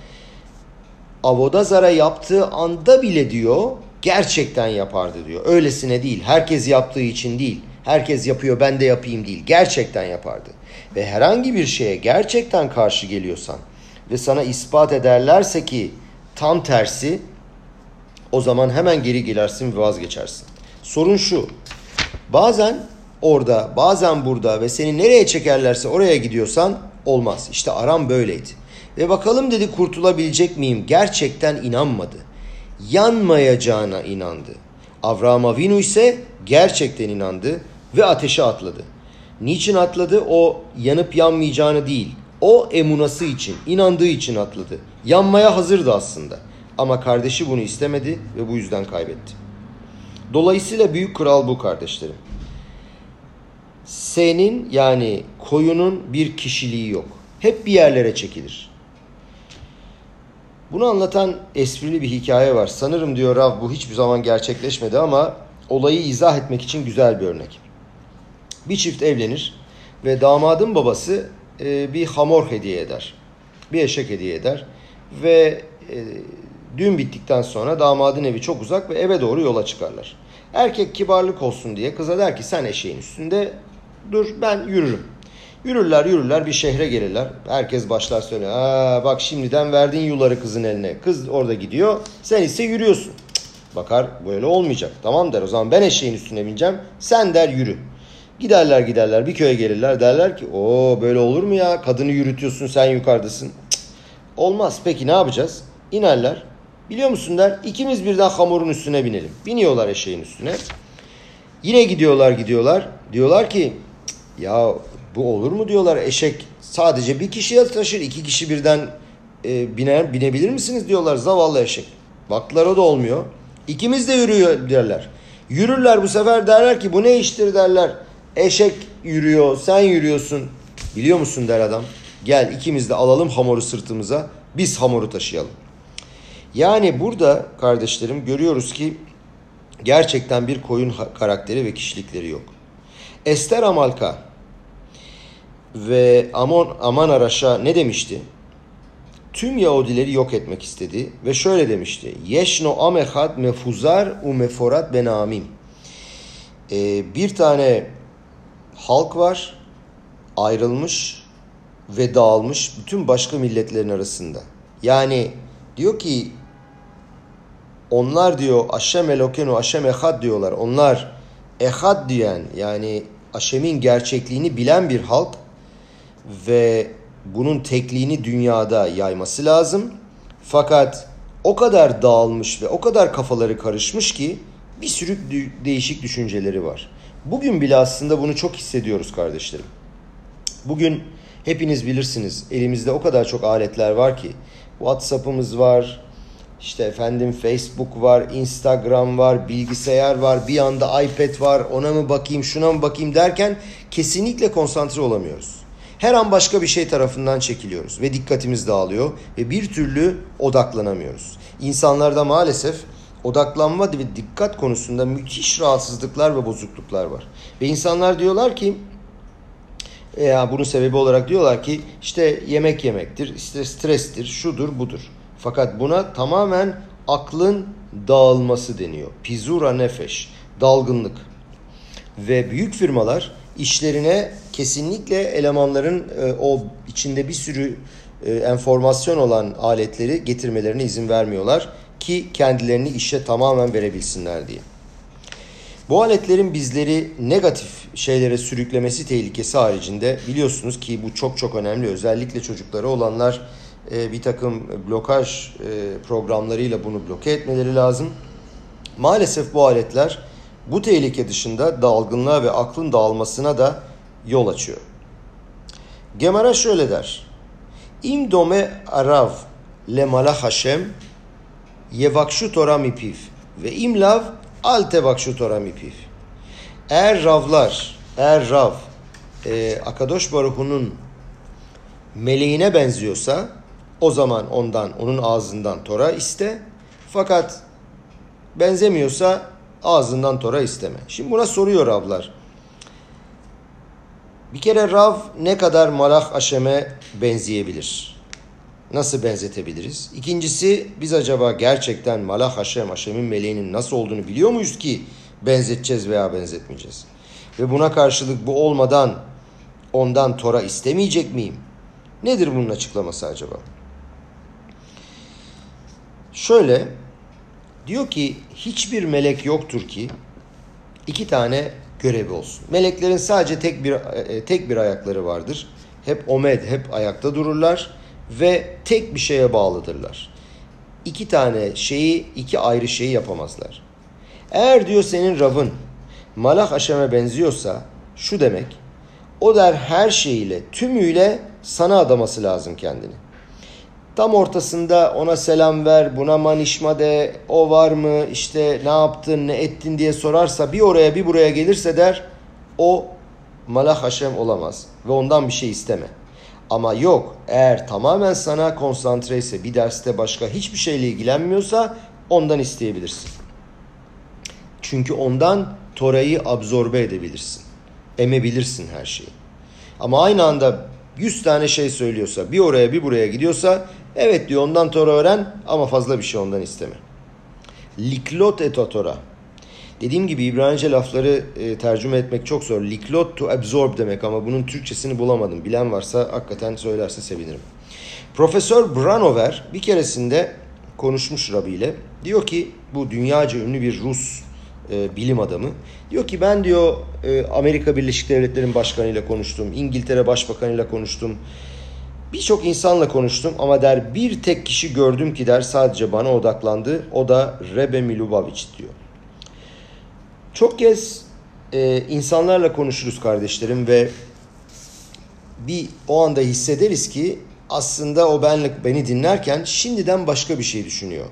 Avodazara yaptığı anda bile diyor gerçekten yapardı diyor. Öylesine değil. Herkes yaptığı için değil. Herkes yapıyor ben de yapayım değil. Gerçekten yapardı. Ve herhangi bir şeye gerçekten karşı geliyorsan ve sana ispat ederlerse ki tam tersi o zaman hemen geri gelirsin ve vazgeçersin. Sorun şu. Bazen orada, bazen burada ve seni nereye çekerlerse oraya gidiyorsan olmaz. İşte Aram böyleydi. Ve bakalım dedi kurtulabilecek miyim? Gerçekten inanmadı. Yanmayacağına inandı. Avraham Avinu ise gerçekten inandı ve ateşe atladı. Niçin atladı? O yanıp yanmayacağını değil. O emunası için, inandığı için atladı. Yanmaya hazırdı aslında. Ama kardeşi bunu istemedi ve bu yüzden kaybetti. Dolayısıyla büyük kural bu kardeşlerim. Senin yani koyunun bir kişiliği yok. Hep bir yerlere çekilir. Bunu anlatan esprili bir hikaye var. Sanırım diyor Rav bu hiçbir zaman gerçekleşmedi ama olayı izah etmek için güzel bir örnek. Bir çift evlenir ve damadın babası e, bir hamor hediye eder. Bir eşek hediye eder ve e, düğün bittikten sonra damadın evi çok uzak ve eve doğru yola çıkarlar. Erkek kibarlık olsun diye kıza der ki sen eşeğin üstünde dur ben yürürüm. Yürürler yürürler bir şehre gelirler. Herkes başlar söylüyor. Aa, bak şimdiden verdin yuları kızın eline. Kız orada gidiyor. Sen ise yürüyorsun. Bakar böyle olmayacak. Tamam der o zaman ben eşeğin üstüne bineceğim. Sen der yürü. Giderler giderler bir köye gelirler derler ki o böyle olur mu ya kadını yürütüyorsun sen yukarıdasın. Cık, olmaz peki ne yapacağız? İnerler biliyor musun der ikimiz birden hamurun üstüne binelim. Biniyorlar eşeğin üstüne. Yine gidiyorlar gidiyorlar diyorlar ki ya bu olur mu diyorlar eşek sadece bir kişiye taşır iki kişi birden e, biner binebilir misiniz diyorlar zavallı eşek. Baktılar o da olmuyor. İkimiz de yürüyor derler. Yürürler bu sefer derler ki bu ne iştir derler. Eşek yürüyor, sen yürüyorsun. Biliyor musun der adam. Gel ikimiz de alalım hamuru sırtımıza. Biz hamuru taşıyalım. Yani burada kardeşlerim görüyoruz ki gerçekten bir koyun karakteri ve kişilikleri yok. Ester Amalka ve Amon Aman Araş'a ne demişti? tüm Yahudileri yok etmek istedi ve şöyle demişti. Yeşno amechad mefuzar u meforat benamim. Ee, bir tane halk var ayrılmış ve dağılmış bütün başka milletlerin arasında. Yani diyor ki onlar diyor Aşem Elokenu Aşem Ehad diyorlar. Onlar Ehad diyen yani Aşem'in gerçekliğini bilen bir halk ve bunun tekliğini dünyada yayması lazım. Fakat o kadar dağılmış ve o kadar kafaları karışmış ki bir sürü değişik düşünceleri var. Bugün bile aslında bunu çok hissediyoruz kardeşlerim. Bugün hepiniz bilirsiniz elimizde o kadar çok aletler var ki WhatsApp'ımız var, işte efendim Facebook var, Instagram var, bilgisayar var, bir anda iPad var, ona mı bakayım, şuna mı bakayım derken kesinlikle konsantre olamıyoruz. Her an başka bir şey tarafından çekiliyoruz ve dikkatimiz dağılıyor ve bir türlü odaklanamıyoruz. İnsanlarda maalesef odaklanma ve dikkat konusunda müthiş rahatsızlıklar ve bozukluklar var. Ve insanlar diyorlar ki ya bunun sebebi olarak diyorlar ki işte yemek yemektir, işte strestir, şudur budur. Fakat buna tamamen aklın dağılması deniyor. Pizura nefeş, dalgınlık. Ve büyük firmalar işlerine kesinlikle elemanların e, o içinde bir sürü e, enformasyon olan aletleri getirmelerine izin vermiyorlar ki kendilerini işe tamamen verebilsinler diye. Bu aletlerin bizleri negatif şeylere sürüklemesi tehlikesi haricinde biliyorsunuz ki bu çok çok önemli. Özellikle çocukları olanlar e, bir takım blokaj e, programlarıyla bunu bloke etmeleri lazım. Maalesef bu aletler bu tehlike dışında dalgınlığa ve aklın dağılmasına da yol açıyor. Gemara şöyle der. İm dome arav le malach Hashem yevakshu Torah mipiv ve im lav al tevakshu Torah mipiv. Eğer ravlar, eğer rav e, Akadosh Baruhu'nun meleğine benziyorsa o zaman ondan, onun ağzından Tora iste. Fakat benzemiyorsa ağzından Tora isteme. Şimdi buna soruyor Ravlar. Bir kere Rav ne kadar Malach Aşem'e benzeyebilir? Nasıl benzetebiliriz? İkincisi biz acaba gerçekten Malach Haşem, Haşem'in meleğinin nasıl olduğunu biliyor muyuz ki benzeteceğiz veya benzetmeyeceğiz? Ve buna karşılık bu olmadan ondan Tora istemeyecek miyim? Nedir bunun açıklaması acaba? Şöyle diyor ki hiçbir melek yoktur ki iki tane görevi olsun. Meleklerin sadece tek bir e, tek bir ayakları vardır. Hep omed, hep ayakta dururlar ve tek bir şeye bağlıdırlar. İki tane şeyi, iki ayrı şeyi yapamazlar. Eğer diyor senin Rav'ın Malach Haşem'e benziyorsa şu demek. O der her şeyiyle, tümüyle sana adaması lazım kendini. Tam ortasında ona selam ver, buna manişma de, o var mı, işte ne yaptın, ne ettin diye sorarsa bir oraya bir buraya gelirse der, o Malach Haşem olamaz ve ondan bir şey isteme. Ama yok eğer tamamen sana konsantre ise bir derste başka hiçbir şeyle ilgilenmiyorsa ondan isteyebilirsin. Çünkü ondan Tora'yı absorbe edebilirsin. Emebilirsin her şeyi. Ama aynı anda 100 tane şey söylüyorsa, bir oraya bir buraya gidiyorsa evet diyor ondan Tora öğren ama fazla bir şey ondan isteme. Liklot et Tora. Dediğim gibi İbranice lafları e, tercüme etmek çok zor. Liklot to absorb demek ama bunun Türkçesini bulamadım. Bilen varsa hakikaten söylerse sevinirim. Profesör Branover bir keresinde konuşmuş Rabbi ile. Diyor ki bu dünyaca ünlü bir Rus e, bilim adamı. Diyor ki ben diyor e, Amerika Birleşik Devletleri'nin başkanıyla konuştum. İngiltere Başbakanıyla konuştum. Birçok insanla konuştum ama der bir tek kişi gördüm ki der sadece bana odaklandı. O da Rebe Milubavic diyor. Çok kez e, insanlarla konuşuruz kardeşlerim ve bir o anda hissederiz ki aslında o benlik beni dinlerken şimdiden başka bir şey düşünüyor.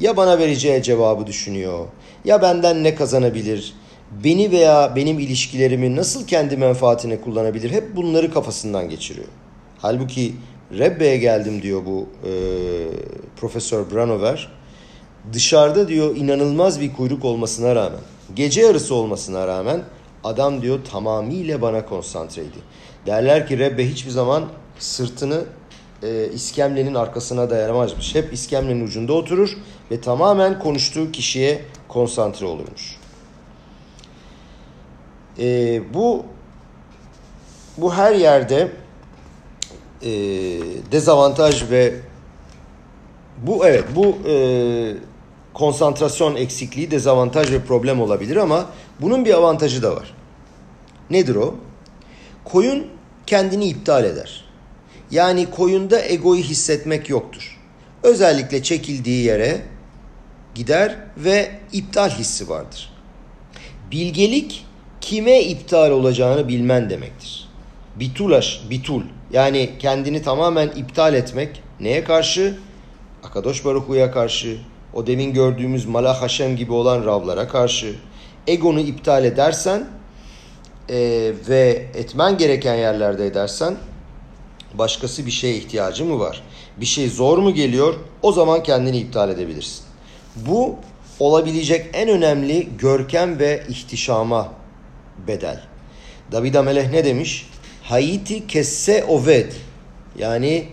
Ya bana vereceği cevabı düşünüyor. Ya benden ne kazanabilir? Beni veya benim ilişkilerimi nasıl kendi menfaatine kullanabilir? Hep bunları kafasından geçiriyor. Halbuki Rebbe'ye geldim diyor bu e, Profesör Branover. Dışarıda diyor inanılmaz bir kuyruk olmasına rağmen, gece yarısı olmasına rağmen adam diyor tamamıyla bana konsantreydi. Derler ki Rebbe hiçbir zaman sırtını e, iskemlenin arkasına dayanamazmış. Hep iskemlenin ucunda oturur ve tamamen konuştuğu kişiye konsantre olurmuş. E, bu bu her yerde e, dezavantaj ve bu evet bu e, konsantrasyon eksikliği dezavantaj ve problem olabilir ama bunun bir avantajı da var. Nedir o? Koyun kendini iptal eder. Yani koyunda egoyu hissetmek yoktur. Özellikle çekildiği yere gider ve iptal hissi vardır. Bilgelik kime iptal olacağını bilmen demektir. Bitulaş, bitul yani kendini tamamen iptal etmek neye karşı? Akadosh Baruhu'ya karşı, o demin gördüğümüz Malach Hashem gibi olan Ravlara karşı. Egonu iptal edersen e, ve etmen gereken yerlerde edersen başkası bir şeye ihtiyacı mı var? Bir şey zor mu geliyor? O zaman kendini iptal edebilirsin. Bu olabilecek en önemli görkem ve ihtişama bedel. David Ameleh ne demiş? Haiti kesse oved. Yani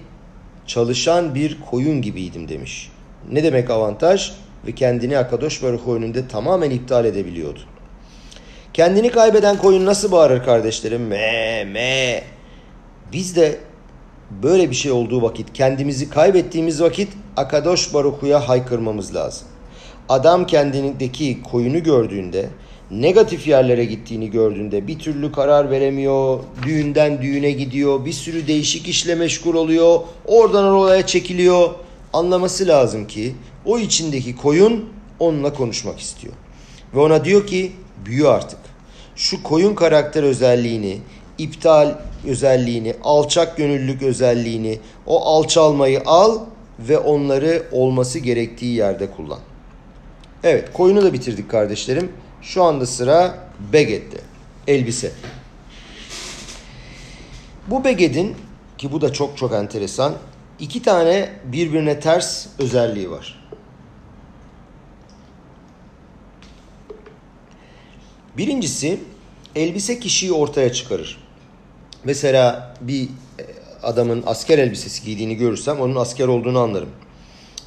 çalışan bir koyun gibiydim demiş. Ne demek avantaj? Ve kendini Akadosh Baruch önünde tamamen iptal edebiliyordu. Kendini kaybeden koyun nasıl bağırır kardeşlerim? Me me. Biz de böyle bir şey olduğu vakit, kendimizi kaybettiğimiz vakit Akadosh Baruchu'ya haykırmamız lazım. Adam kendindeki koyunu gördüğünde, negatif yerlere gittiğini gördüğünde bir türlü karar veremiyor, düğünden düğüne gidiyor, bir sürü değişik işle meşgul oluyor, oradan oraya çekiliyor. Anlaması lazım ki o içindeki koyun onunla konuşmak istiyor. Ve ona diyor ki büyü artık. Şu koyun karakter özelliğini, iptal özelliğini, alçak gönüllülük özelliğini, o alçalmayı al ve onları olması gerektiği yerde kullan. Evet koyunu da bitirdik kardeşlerim. Şu anda sıra Beged'de. Elbise. Bu Beged'in ki bu da çok çok enteresan iki tane birbirine ters özelliği var. Birincisi elbise kişiyi ortaya çıkarır. Mesela bir e, adamın asker elbisesi giydiğini görürsem onun asker olduğunu anlarım.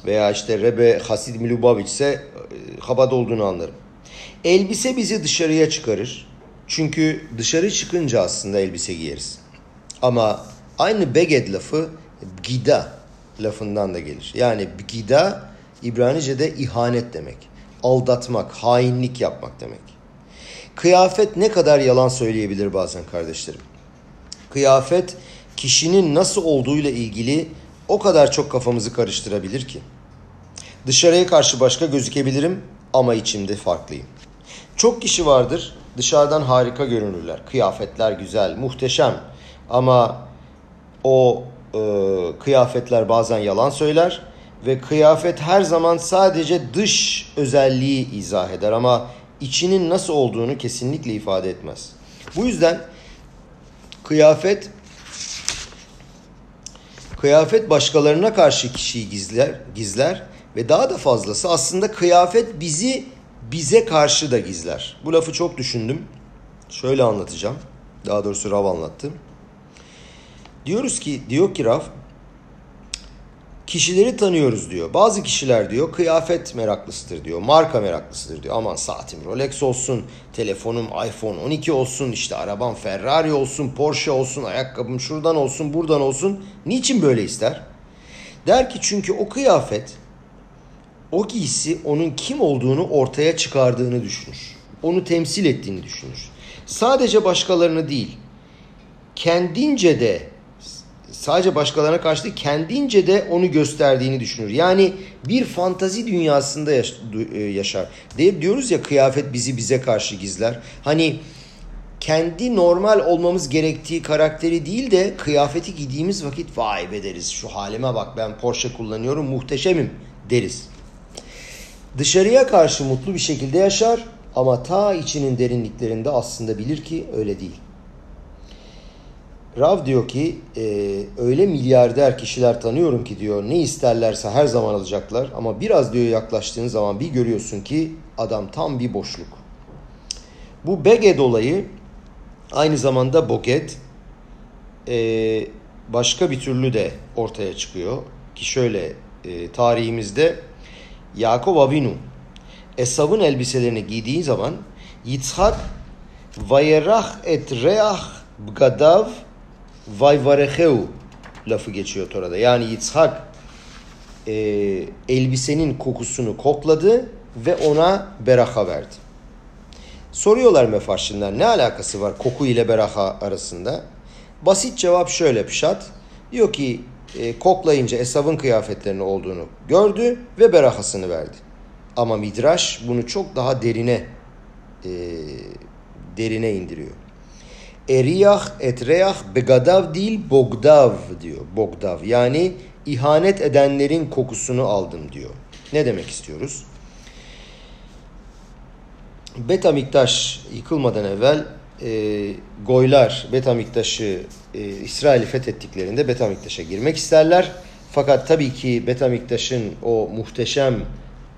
Veya işte Rebe Hasid Milubavic ise e, Habad olduğunu anlarım. Elbise bizi dışarıya çıkarır. Çünkü dışarı çıkınca aslında elbise giyeriz. Ama aynı beged lafı gida lafından da gelir. Yani gida İbranice'de ihanet demek. Aldatmak, hainlik yapmak demek. Kıyafet ne kadar yalan söyleyebilir bazen kardeşlerim. Kıyafet kişinin nasıl olduğuyla ilgili o kadar çok kafamızı karıştırabilir ki. Dışarıya karşı başka gözükebilirim ama içimde farklıyım. Çok kişi vardır dışarıdan harika görünürler. Kıyafetler güzel, muhteşem ama o e, kıyafetler bazen yalan söyler ve kıyafet her zaman sadece dış özelliği izah eder ama içinin nasıl olduğunu kesinlikle ifade etmez. Bu yüzden kıyafet kıyafet başkalarına karşı kişiyi gizler, gizler ve daha da fazlası aslında kıyafet bizi bize karşı da gizler. Bu lafı çok düşündüm. Şöyle anlatacağım. Daha doğrusu Rav anlattı. Diyoruz ki, diyor ki Rav, kişileri tanıyoruz diyor. Bazı kişiler diyor kıyafet meraklısıdır diyor. Marka meraklısıdır diyor. Aman saatim Rolex olsun, telefonum iPhone 12 olsun, işte arabam Ferrari olsun, Porsche olsun, ayakkabım şuradan olsun, buradan olsun. Niçin böyle ister? Der ki çünkü o kıyafet, o giysi onun kim olduğunu ortaya çıkardığını düşünür. Onu temsil ettiğini düşünür. Sadece başkalarını değil, kendince de sadece başkalarına karşı değil, kendince de onu gösterdiğini düşünür. Yani bir fantazi dünyasında e, yaşar. De diyoruz ya kıyafet bizi bize karşı gizler. Hani kendi normal olmamız gerektiği karakteri değil de kıyafeti giydiğimiz vakit vay be deriz. Şu halime bak ben Porsche kullanıyorum muhteşemim deriz. Dışarıya karşı mutlu bir şekilde yaşar ama ta içinin derinliklerinde aslında bilir ki öyle değil. Rav diyor ki e, öyle milyarder kişiler tanıyorum ki diyor ne isterlerse her zaman alacaklar ama biraz diyor yaklaştığın zaman bir görüyorsun ki adam tam bir boşluk. Bu Beged olayı aynı zamanda Boget e, başka bir türlü de ortaya çıkıyor. Ki şöyle e, tarihimizde Yakup Avinu Esav'ın elbiselerini giydiği zaman Yitzhak Vayerach et reach bgadav vayvarecheu lafı geçiyor Tora'da. Yani Yitzhak e, elbisenin kokusunu kokladı ve ona beraha verdi. Soruyorlar mefarşinler ne alakası var koku ile beraha arasında? Basit cevap şöyle Pişat. Diyor ki e, koklayınca Esav'ın kıyafetlerini olduğunu gördü ve berahasını verdi. Ama Midraş bunu çok daha derine e, derine indiriyor. Eriyah etreyah begadav değil bogdav diyor. Bogdav yani ihanet edenlerin kokusunu aldım diyor. Ne demek istiyoruz? Betamiktaş yıkılmadan evvel e, Goylar Betamiktaş'ı e, İsrail'i fethettiklerinde Betamiktaş'a girmek isterler. Fakat tabii ki Betamiktaş'ın o muhteşem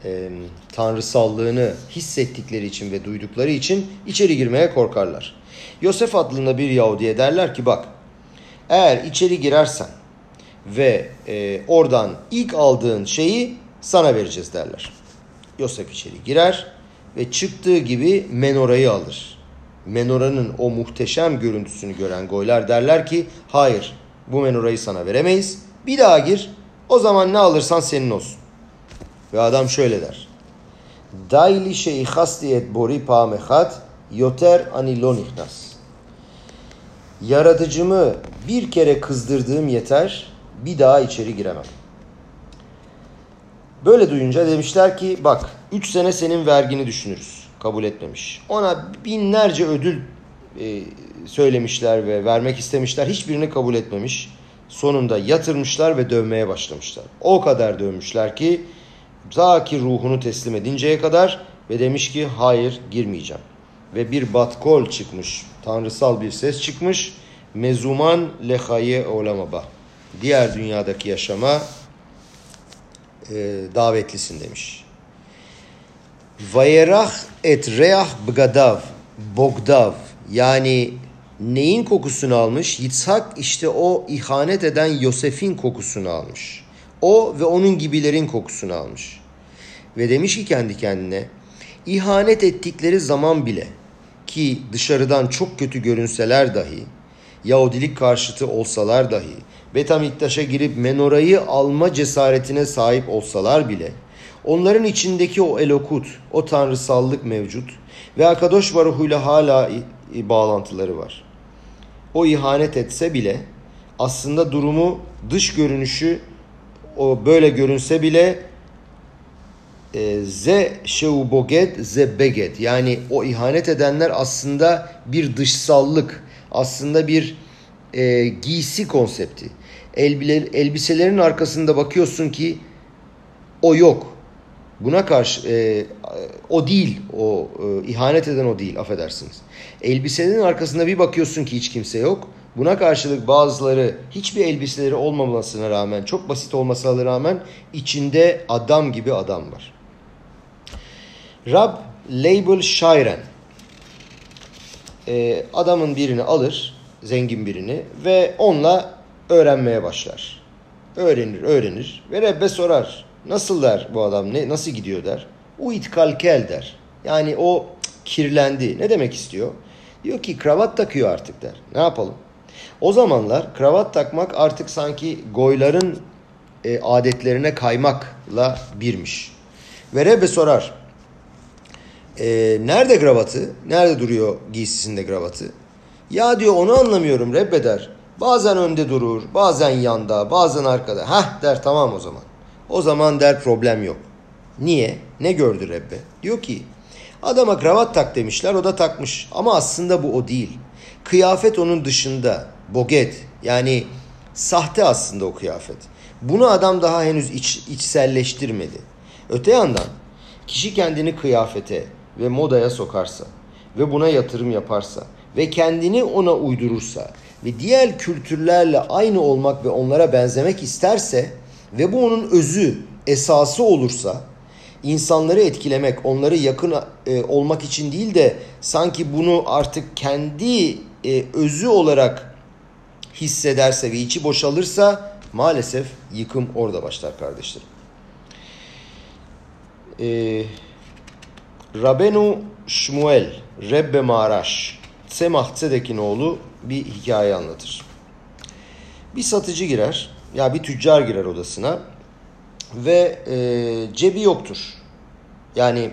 e, tanrısallığını hissettikleri için ve duydukları için içeri girmeye korkarlar. Yosef adında bir Yahudi'ye derler ki bak eğer içeri girersen ve e, oradan ilk aldığın şeyi sana vereceğiz derler. Yosef içeri girer ve çıktığı gibi menorayı alır. Menoranın o muhteşem görüntüsünü gören goylar derler ki hayır bu menorayı sana veremeyiz. Bir daha gir o zaman ne alırsan senin olsun. Ve adam şöyle der. Dayli şeyhasti et bori pamechat yoter ani Yaratıcımı bir kere kızdırdığım yeter, bir daha içeri giremem. Böyle duyunca demişler ki bak 3 sene senin vergini düşünürüz. Kabul etmemiş. Ona binlerce ödül e, söylemişler ve vermek istemişler. Hiçbirini kabul etmemiş. Sonunda yatırmışlar ve dövmeye başlamışlar. O kadar dövmüşler ki ta ki ruhunu teslim edinceye kadar ve demiş ki hayır girmeyeceğim. Ve bir batkol çıkmış. Tanrısal bir ses çıkmış. Mezuman lehaye olamaba. Diğer dünyadaki yaşama e, davetlisin demiş. Vayerah et reah bgadav, bogdav yani neyin kokusunu almış? Yitzhak işte o ihanet eden Yosef'in kokusunu almış. O ve onun gibilerin kokusunu almış. Ve demiş ki kendi kendine ihanet ettikleri zaman bile ki dışarıdan çok kötü görünseler dahi Yahudilik karşıtı olsalar dahi Betamiktaş'a girip menorayı alma cesaretine sahip olsalar bile onların içindeki o elokut, o tanrısallık mevcut ve Akadosh Baruhu'yla hala bağlantıları var. O ihanet etse bile aslında durumu dış görünüşü o böyle görünse bile e, ze şeuboged ze beged yani o ihanet edenler aslında bir dışsallık aslında bir e, giysi konsepti. elbiselerin arkasında bakıyorsun ki o yok. Buna karşı e, o değil, o e, ihanet eden o değil, affedersiniz. Elbiselerin arkasında bir bakıyorsun ki hiç kimse yok. Buna karşılık bazıları hiçbir elbiseleri olmamasına rağmen, çok basit olmasına rağmen içinde adam gibi adam var. Rab Label Shairen e, adamın birini alır, zengin birini ve onunla öğrenmeye başlar. Öğrenir, öğrenir ve Rebbe sorar. Nasıl der bu adam, ne, nasıl gidiyor der. Uit kalkel der. Yani o kirlendi. Ne demek istiyor? Diyor ki kravat takıyor artık der. Ne yapalım? O zamanlar kravat takmak artık sanki goyların e, adetlerine kaymakla birmiş. Ve Rebbe sorar. E, nerede kravatı? Nerede duruyor giysisinde kravatı? Ya diyor onu anlamıyorum Rebbe der. Bazen önde durur, bazen yanda, bazen arkada. Hah der tamam o zaman. O zaman der problem yok. Niye? Ne gördü Rebbe? Diyor ki adama kravat tak demişler o da takmış. Ama aslında bu o değil. Kıyafet onun dışında. Boget yani sahte aslında o kıyafet. Bunu adam daha henüz iç, içselleştirmedi. Öte yandan kişi kendini kıyafete ve modaya sokarsa ve buna yatırım yaparsa ve kendini ona uydurursa ve diğer kültürlerle aynı olmak ve onlara benzemek isterse ve bu onun özü, esası olursa insanları etkilemek, onları yakın e, olmak için değil de sanki bunu artık kendi e, özü olarak hissederse ve içi boşalırsa maalesef yıkım orada başlar kardeşlerim. Ee, Rabenu Shmuel, Rebbe Maraş, Semah Tzedek'in oğlu bir hikaye anlatır. Bir satıcı girer, ya bir tüccar girer odasına ve e, cebi yoktur. Yani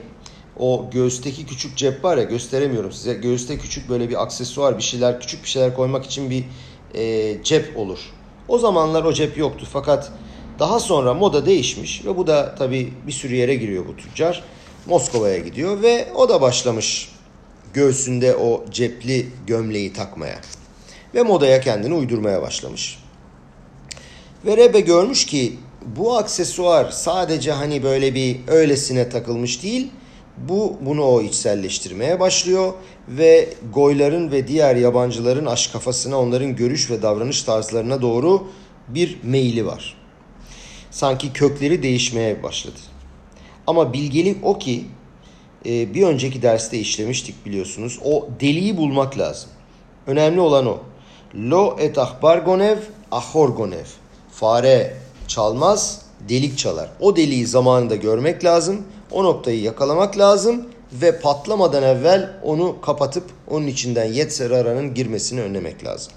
o göğüsteki küçük cep var ya gösteremiyorum size. Göğüste küçük böyle bir aksesuar bir şeyler küçük bir şeyler koymak için bir e, cep olur. O zamanlar o cep yoktu fakat daha sonra moda değişmiş ve bu da tabi bir sürü yere giriyor bu tüccar. Moskova'ya gidiyor ve o da başlamış göğsünde o cepli gömleği takmaya. Ve modaya kendini uydurmaya başlamış. Ve Rebe görmüş ki bu aksesuar sadece hani böyle bir öylesine takılmış değil. Bu bunu o içselleştirmeye başlıyor ve goyların ve diğer yabancıların aşk kafasına onların görüş ve davranış tarzlarına doğru bir meyili var. Sanki kökleri değişmeye başladı. Ama bilgelik o ki e, bir önceki derste işlemiştik biliyorsunuz. O deliği bulmak lazım. Önemli olan o. Lo et ahbar gonev, ahor gonev. Fare çalmaz, delik çalar. O deliği zamanında görmek lazım. O noktayı yakalamak lazım ve patlamadan evvel onu kapatıp onun içinden yetser aranın girmesini önlemek lazım.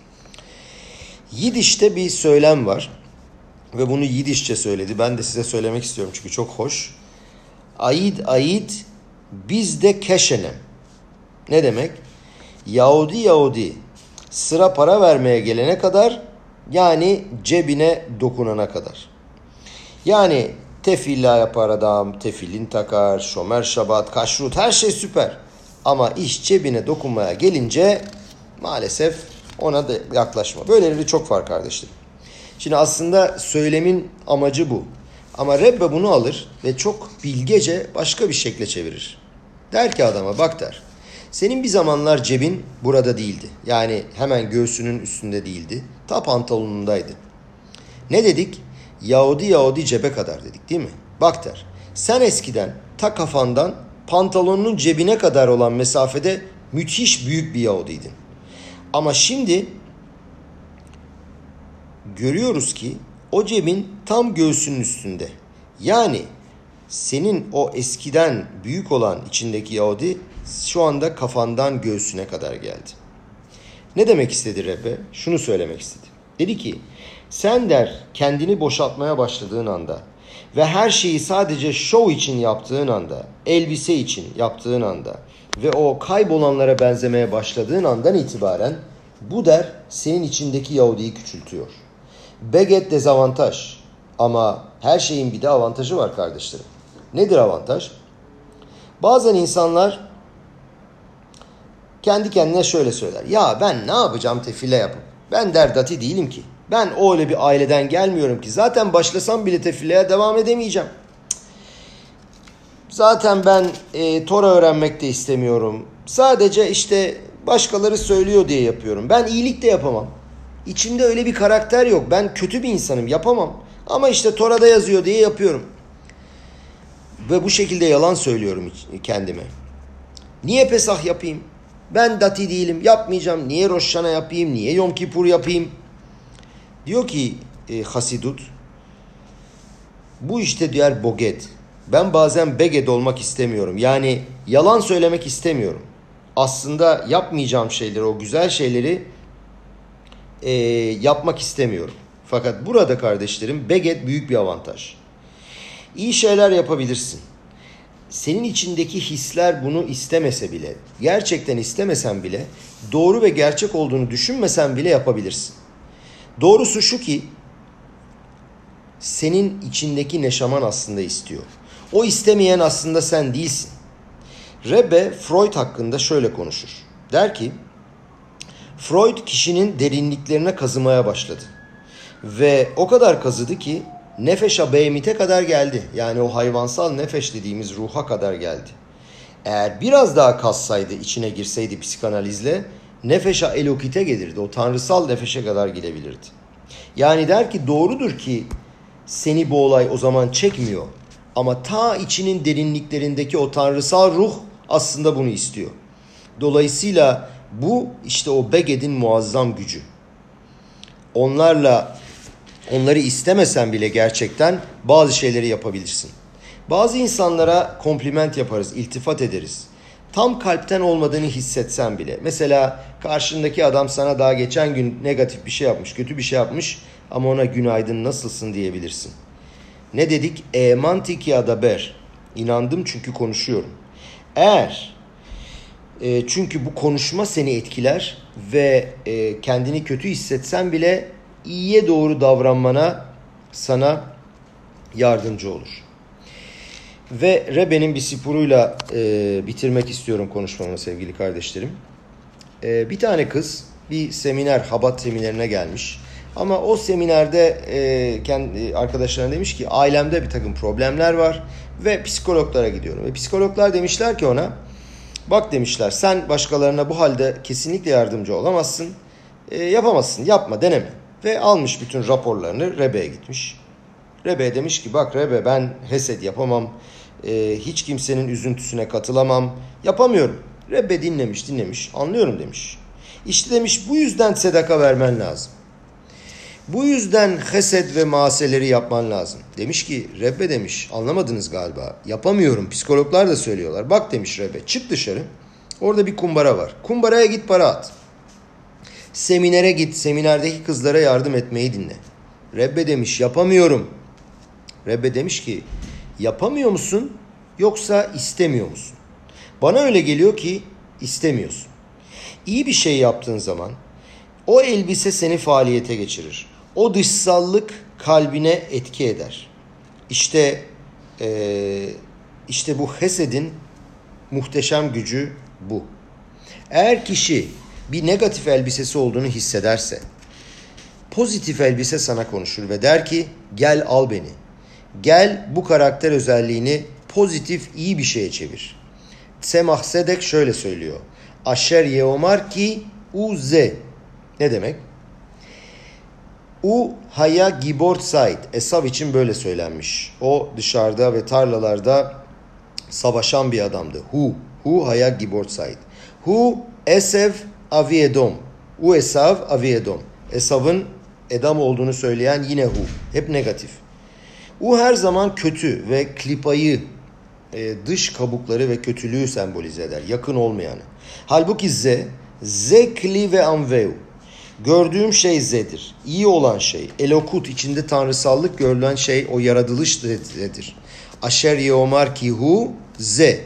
Yidiş'te bir söylem var ve bunu Yidişçe söyledi. Ben de size söylemek istiyorum çünkü çok hoş. Aid aid bizde keşenem. Ne demek? Yahudi Yahudi sıra para vermeye gelene kadar yani cebine dokunana kadar. Yani tefilla yapar adam, tefilin takar, şomer şabat, kaşrut her şey süper. Ama iş cebine dokunmaya gelince maalesef ona da yaklaşma. Böyleleri çok var kardeşlerim. Şimdi aslında söylemin amacı bu. Ama Rebbe bunu alır ve çok bilgece başka bir şekle çevirir. Der ki adama bak der. Senin bir zamanlar cebin burada değildi. Yani hemen göğsünün üstünde değildi. Ta pantolonundaydı. Ne dedik? Yahudi Yahudi cebe kadar dedik değil mi? Bak der. Sen eskiden ta kafandan pantolonunun cebine kadar olan mesafede müthiş büyük bir Yahudiydin. Ama şimdi görüyoruz ki o cebin tam göğsünün üstünde. Yani senin o eskiden büyük olan içindeki Yahudi şu anda kafandan göğsüne kadar geldi. Ne demek istedi Rebbe? Şunu söylemek istedi. Dedi ki sen der kendini boşaltmaya başladığın anda ve her şeyi sadece show için yaptığın anda, elbise için yaptığın anda ve o kaybolanlara benzemeye başladığın andan itibaren bu der senin içindeki Yahudi'yi küçültüyor. Beget dezavantaj ama her şeyin bir de avantajı var kardeşlerim. Nedir avantaj? Bazen insanlar kendi kendine şöyle söyler. Ya ben ne yapacağım tefile yapıp? Ben derdati değilim ki. Ben öyle bir aileden gelmiyorum ki. Zaten başlasam bile tefileye devam edemeyeceğim. Zaten ben e, Tora öğrenmek de istemiyorum. Sadece işte başkaları söylüyor diye yapıyorum. Ben iyilik de yapamam. İçimde öyle bir karakter yok. Ben kötü bir insanım. Yapamam. Ama işte Tora'da yazıyor diye yapıyorum. Ve bu şekilde yalan söylüyorum kendime. Niye Pesah yapayım? Ben dati değilim. Yapmayacağım. Niye Roşşana yapayım? Niye Yom Kippur yapayım? Diyor ki e, Hasidut bu işte diğer boget. Ben bazen beged olmak istemiyorum. Yani yalan söylemek istemiyorum. Aslında yapmayacağım şeyleri, o güzel şeyleri e, yapmak istemiyorum. Fakat burada kardeşlerim beged büyük bir avantaj. İyi şeyler yapabilirsin. Senin içindeki hisler bunu istemese bile, gerçekten istemesen bile, doğru ve gerçek olduğunu düşünmesen bile yapabilirsin. Doğrusu şu ki senin içindeki neşaman aslında istiyor. O istemeyen aslında sen değilsin. Rebbe Freud hakkında şöyle konuşur. Der ki Freud kişinin derinliklerine kazımaya başladı. Ve o kadar kazıdı ki nefeşa beymite kadar geldi. Yani o hayvansal nefeş dediğimiz ruha kadar geldi. Eğer biraz daha kazsaydı, içine girseydi psikanalizle nefeşa elokite gelirdi. O tanrısal nefeşe kadar gidebilirdi. Yani der ki doğrudur ki seni bu olay o zaman çekmiyor. Ama ta içinin derinliklerindeki o tanrısal ruh aslında bunu istiyor. Dolayısıyla bu işte o Beged'in muazzam gücü. onlarla onları istemesen bile gerçekten bazı şeyleri yapabilirsin. Bazı insanlara kompliment yaparız, iltifat ederiz. Tam kalpten olmadığını hissetsen bile. Mesela karşındaki adam sana daha geçen gün negatif bir şey yapmış, kötü bir şey yapmış ama ona günaydın nasılsın diyebilirsin. Ne dedik? Emantik adaber. İnandım çünkü konuşuyorum. Eğer e, çünkü bu konuşma seni etkiler ve e, kendini kötü hissetsen bile iyiye doğru davranmana sana yardımcı olur. Ve Rebe'nin bir spuruyla e, bitirmek istiyorum konuşmamı sevgili kardeşlerim. E, bir tane kız bir seminer, Habat seminerine gelmiş. Ama o seminerde e, kendi arkadaşlarına demiş ki ailemde bir takım problemler var ve psikologlara gidiyorum. Ve psikologlar demişler ki ona bak demişler sen başkalarına bu halde kesinlikle yardımcı olamazsın. E, yapamazsın yapma deneme. Ve almış bütün raporlarını Rebe'ye gitmiş. Rebe demiş ki bak Rebe ben Hesed yapamam. E, hiç kimsenin üzüntüsüne katılamam. Yapamıyorum. Rebe dinlemiş dinlemiş anlıyorum demiş. İşte demiş bu yüzden sedaka vermen lazım. Bu yüzden hesed ve maaseleri yapman lazım. Demiş ki Rebbe demiş anlamadınız galiba. Yapamıyorum. Psikologlar da söylüyorlar. Bak demiş Rebbe çık dışarı. Orada bir kumbara var. Kumbaraya git para at. Seminere git. Seminerdeki kızlara yardım etmeyi dinle. Rebbe demiş yapamıyorum. Rebbe demiş ki yapamıyor musun yoksa istemiyor musun? Bana öyle geliyor ki istemiyorsun. İyi bir şey yaptığın zaman o elbise seni faaliyete geçirir. O dışsallık kalbine etki eder. İşte e, işte bu Hesed'in muhteşem gücü bu. Eğer kişi bir negatif elbisesi olduğunu hissederse, pozitif elbise sana konuşur ve der ki gel al beni. Gel bu karakter özelliğini pozitif iyi bir şeye çevir. Semah Sedek şöyle söylüyor. Aşer yeomar ki u ze. Ne demek? U haya gibor said. Esav için böyle söylenmiş. O dışarıda ve tarlalarda savaşan bir adamdı. Hu. Hu haya gibor said. Hu esev aviedom. U esav aviedom. Esav'ın Edam olduğunu söyleyen yine hu. Hep negatif. U her zaman kötü ve klipayı, e, dış kabukları ve kötülüğü sembolize eder. Yakın olmayanı. Halbuki ze, zekli ve anveu. Gördüğüm şey zedir. İyi olan şey. Elokut içinde tanrısallık görülen şey o yaratılış zedir. Aşer yeomar ki hu ze.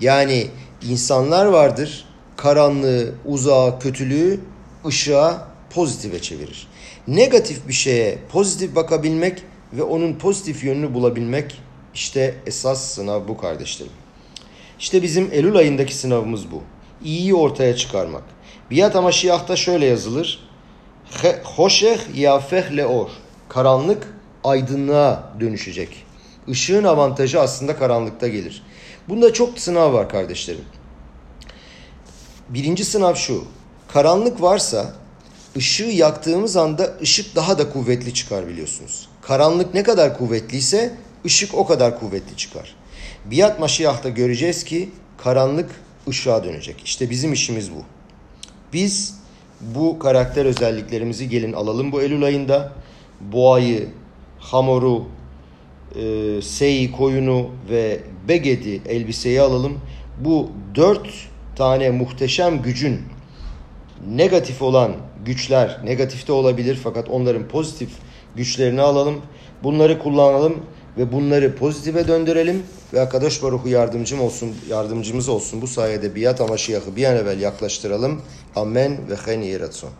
Yani insanlar vardır. Karanlığı, uzağa, kötülüğü ışığa, pozitife çevirir. Negatif bir şeye pozitif bakabilmek ve onun pozitif yönünü bulabilmek işte esas sınav bu kardeşlerim. İşte bizim Eylül ayındaki sınavımız bu. İyiyi ortaya çıkarmak. Biat Amaşiyah'ta şöyle yazılır. Hoşeh yafeh leor. Karanlık aydınlığa dönüşecek. Işığın avantajı aslında karanlıkta gelir. Bunda çok sınav var kardeşlerim. Birinci sınav şu. Karanlık varsa ışığı yaktığımız anda ışık daha da kuvvetli çıkar biliyorsunuz. Karanlık ne kadar kuvvetliyse ışık o kadar kuvvetli çıkar. Biat Maşiyah'ta göreceğiz ki karanlık ışığa dönecek. İşte bizim işimiz bu. Biz bu karakter özelliklerimizi gelin alalım bu Eylül ayında. Boğayı, hamoru, e, seyi, koyunu ve begedi elbiseyi alalım. Bu dört tane muhteşem gücün negatif olan güçler negatifte olabilir fakat onların pozitif güçlerini alalım. Bunları kullanalım ve bunları pozitife döndürelim ve Akadosh Baruhu yardımcım olsun, yardımcımız olsun. Bu sayede biat amaşiyahı bir an evvel yaklaştıralım. Amen ve hen yeratson.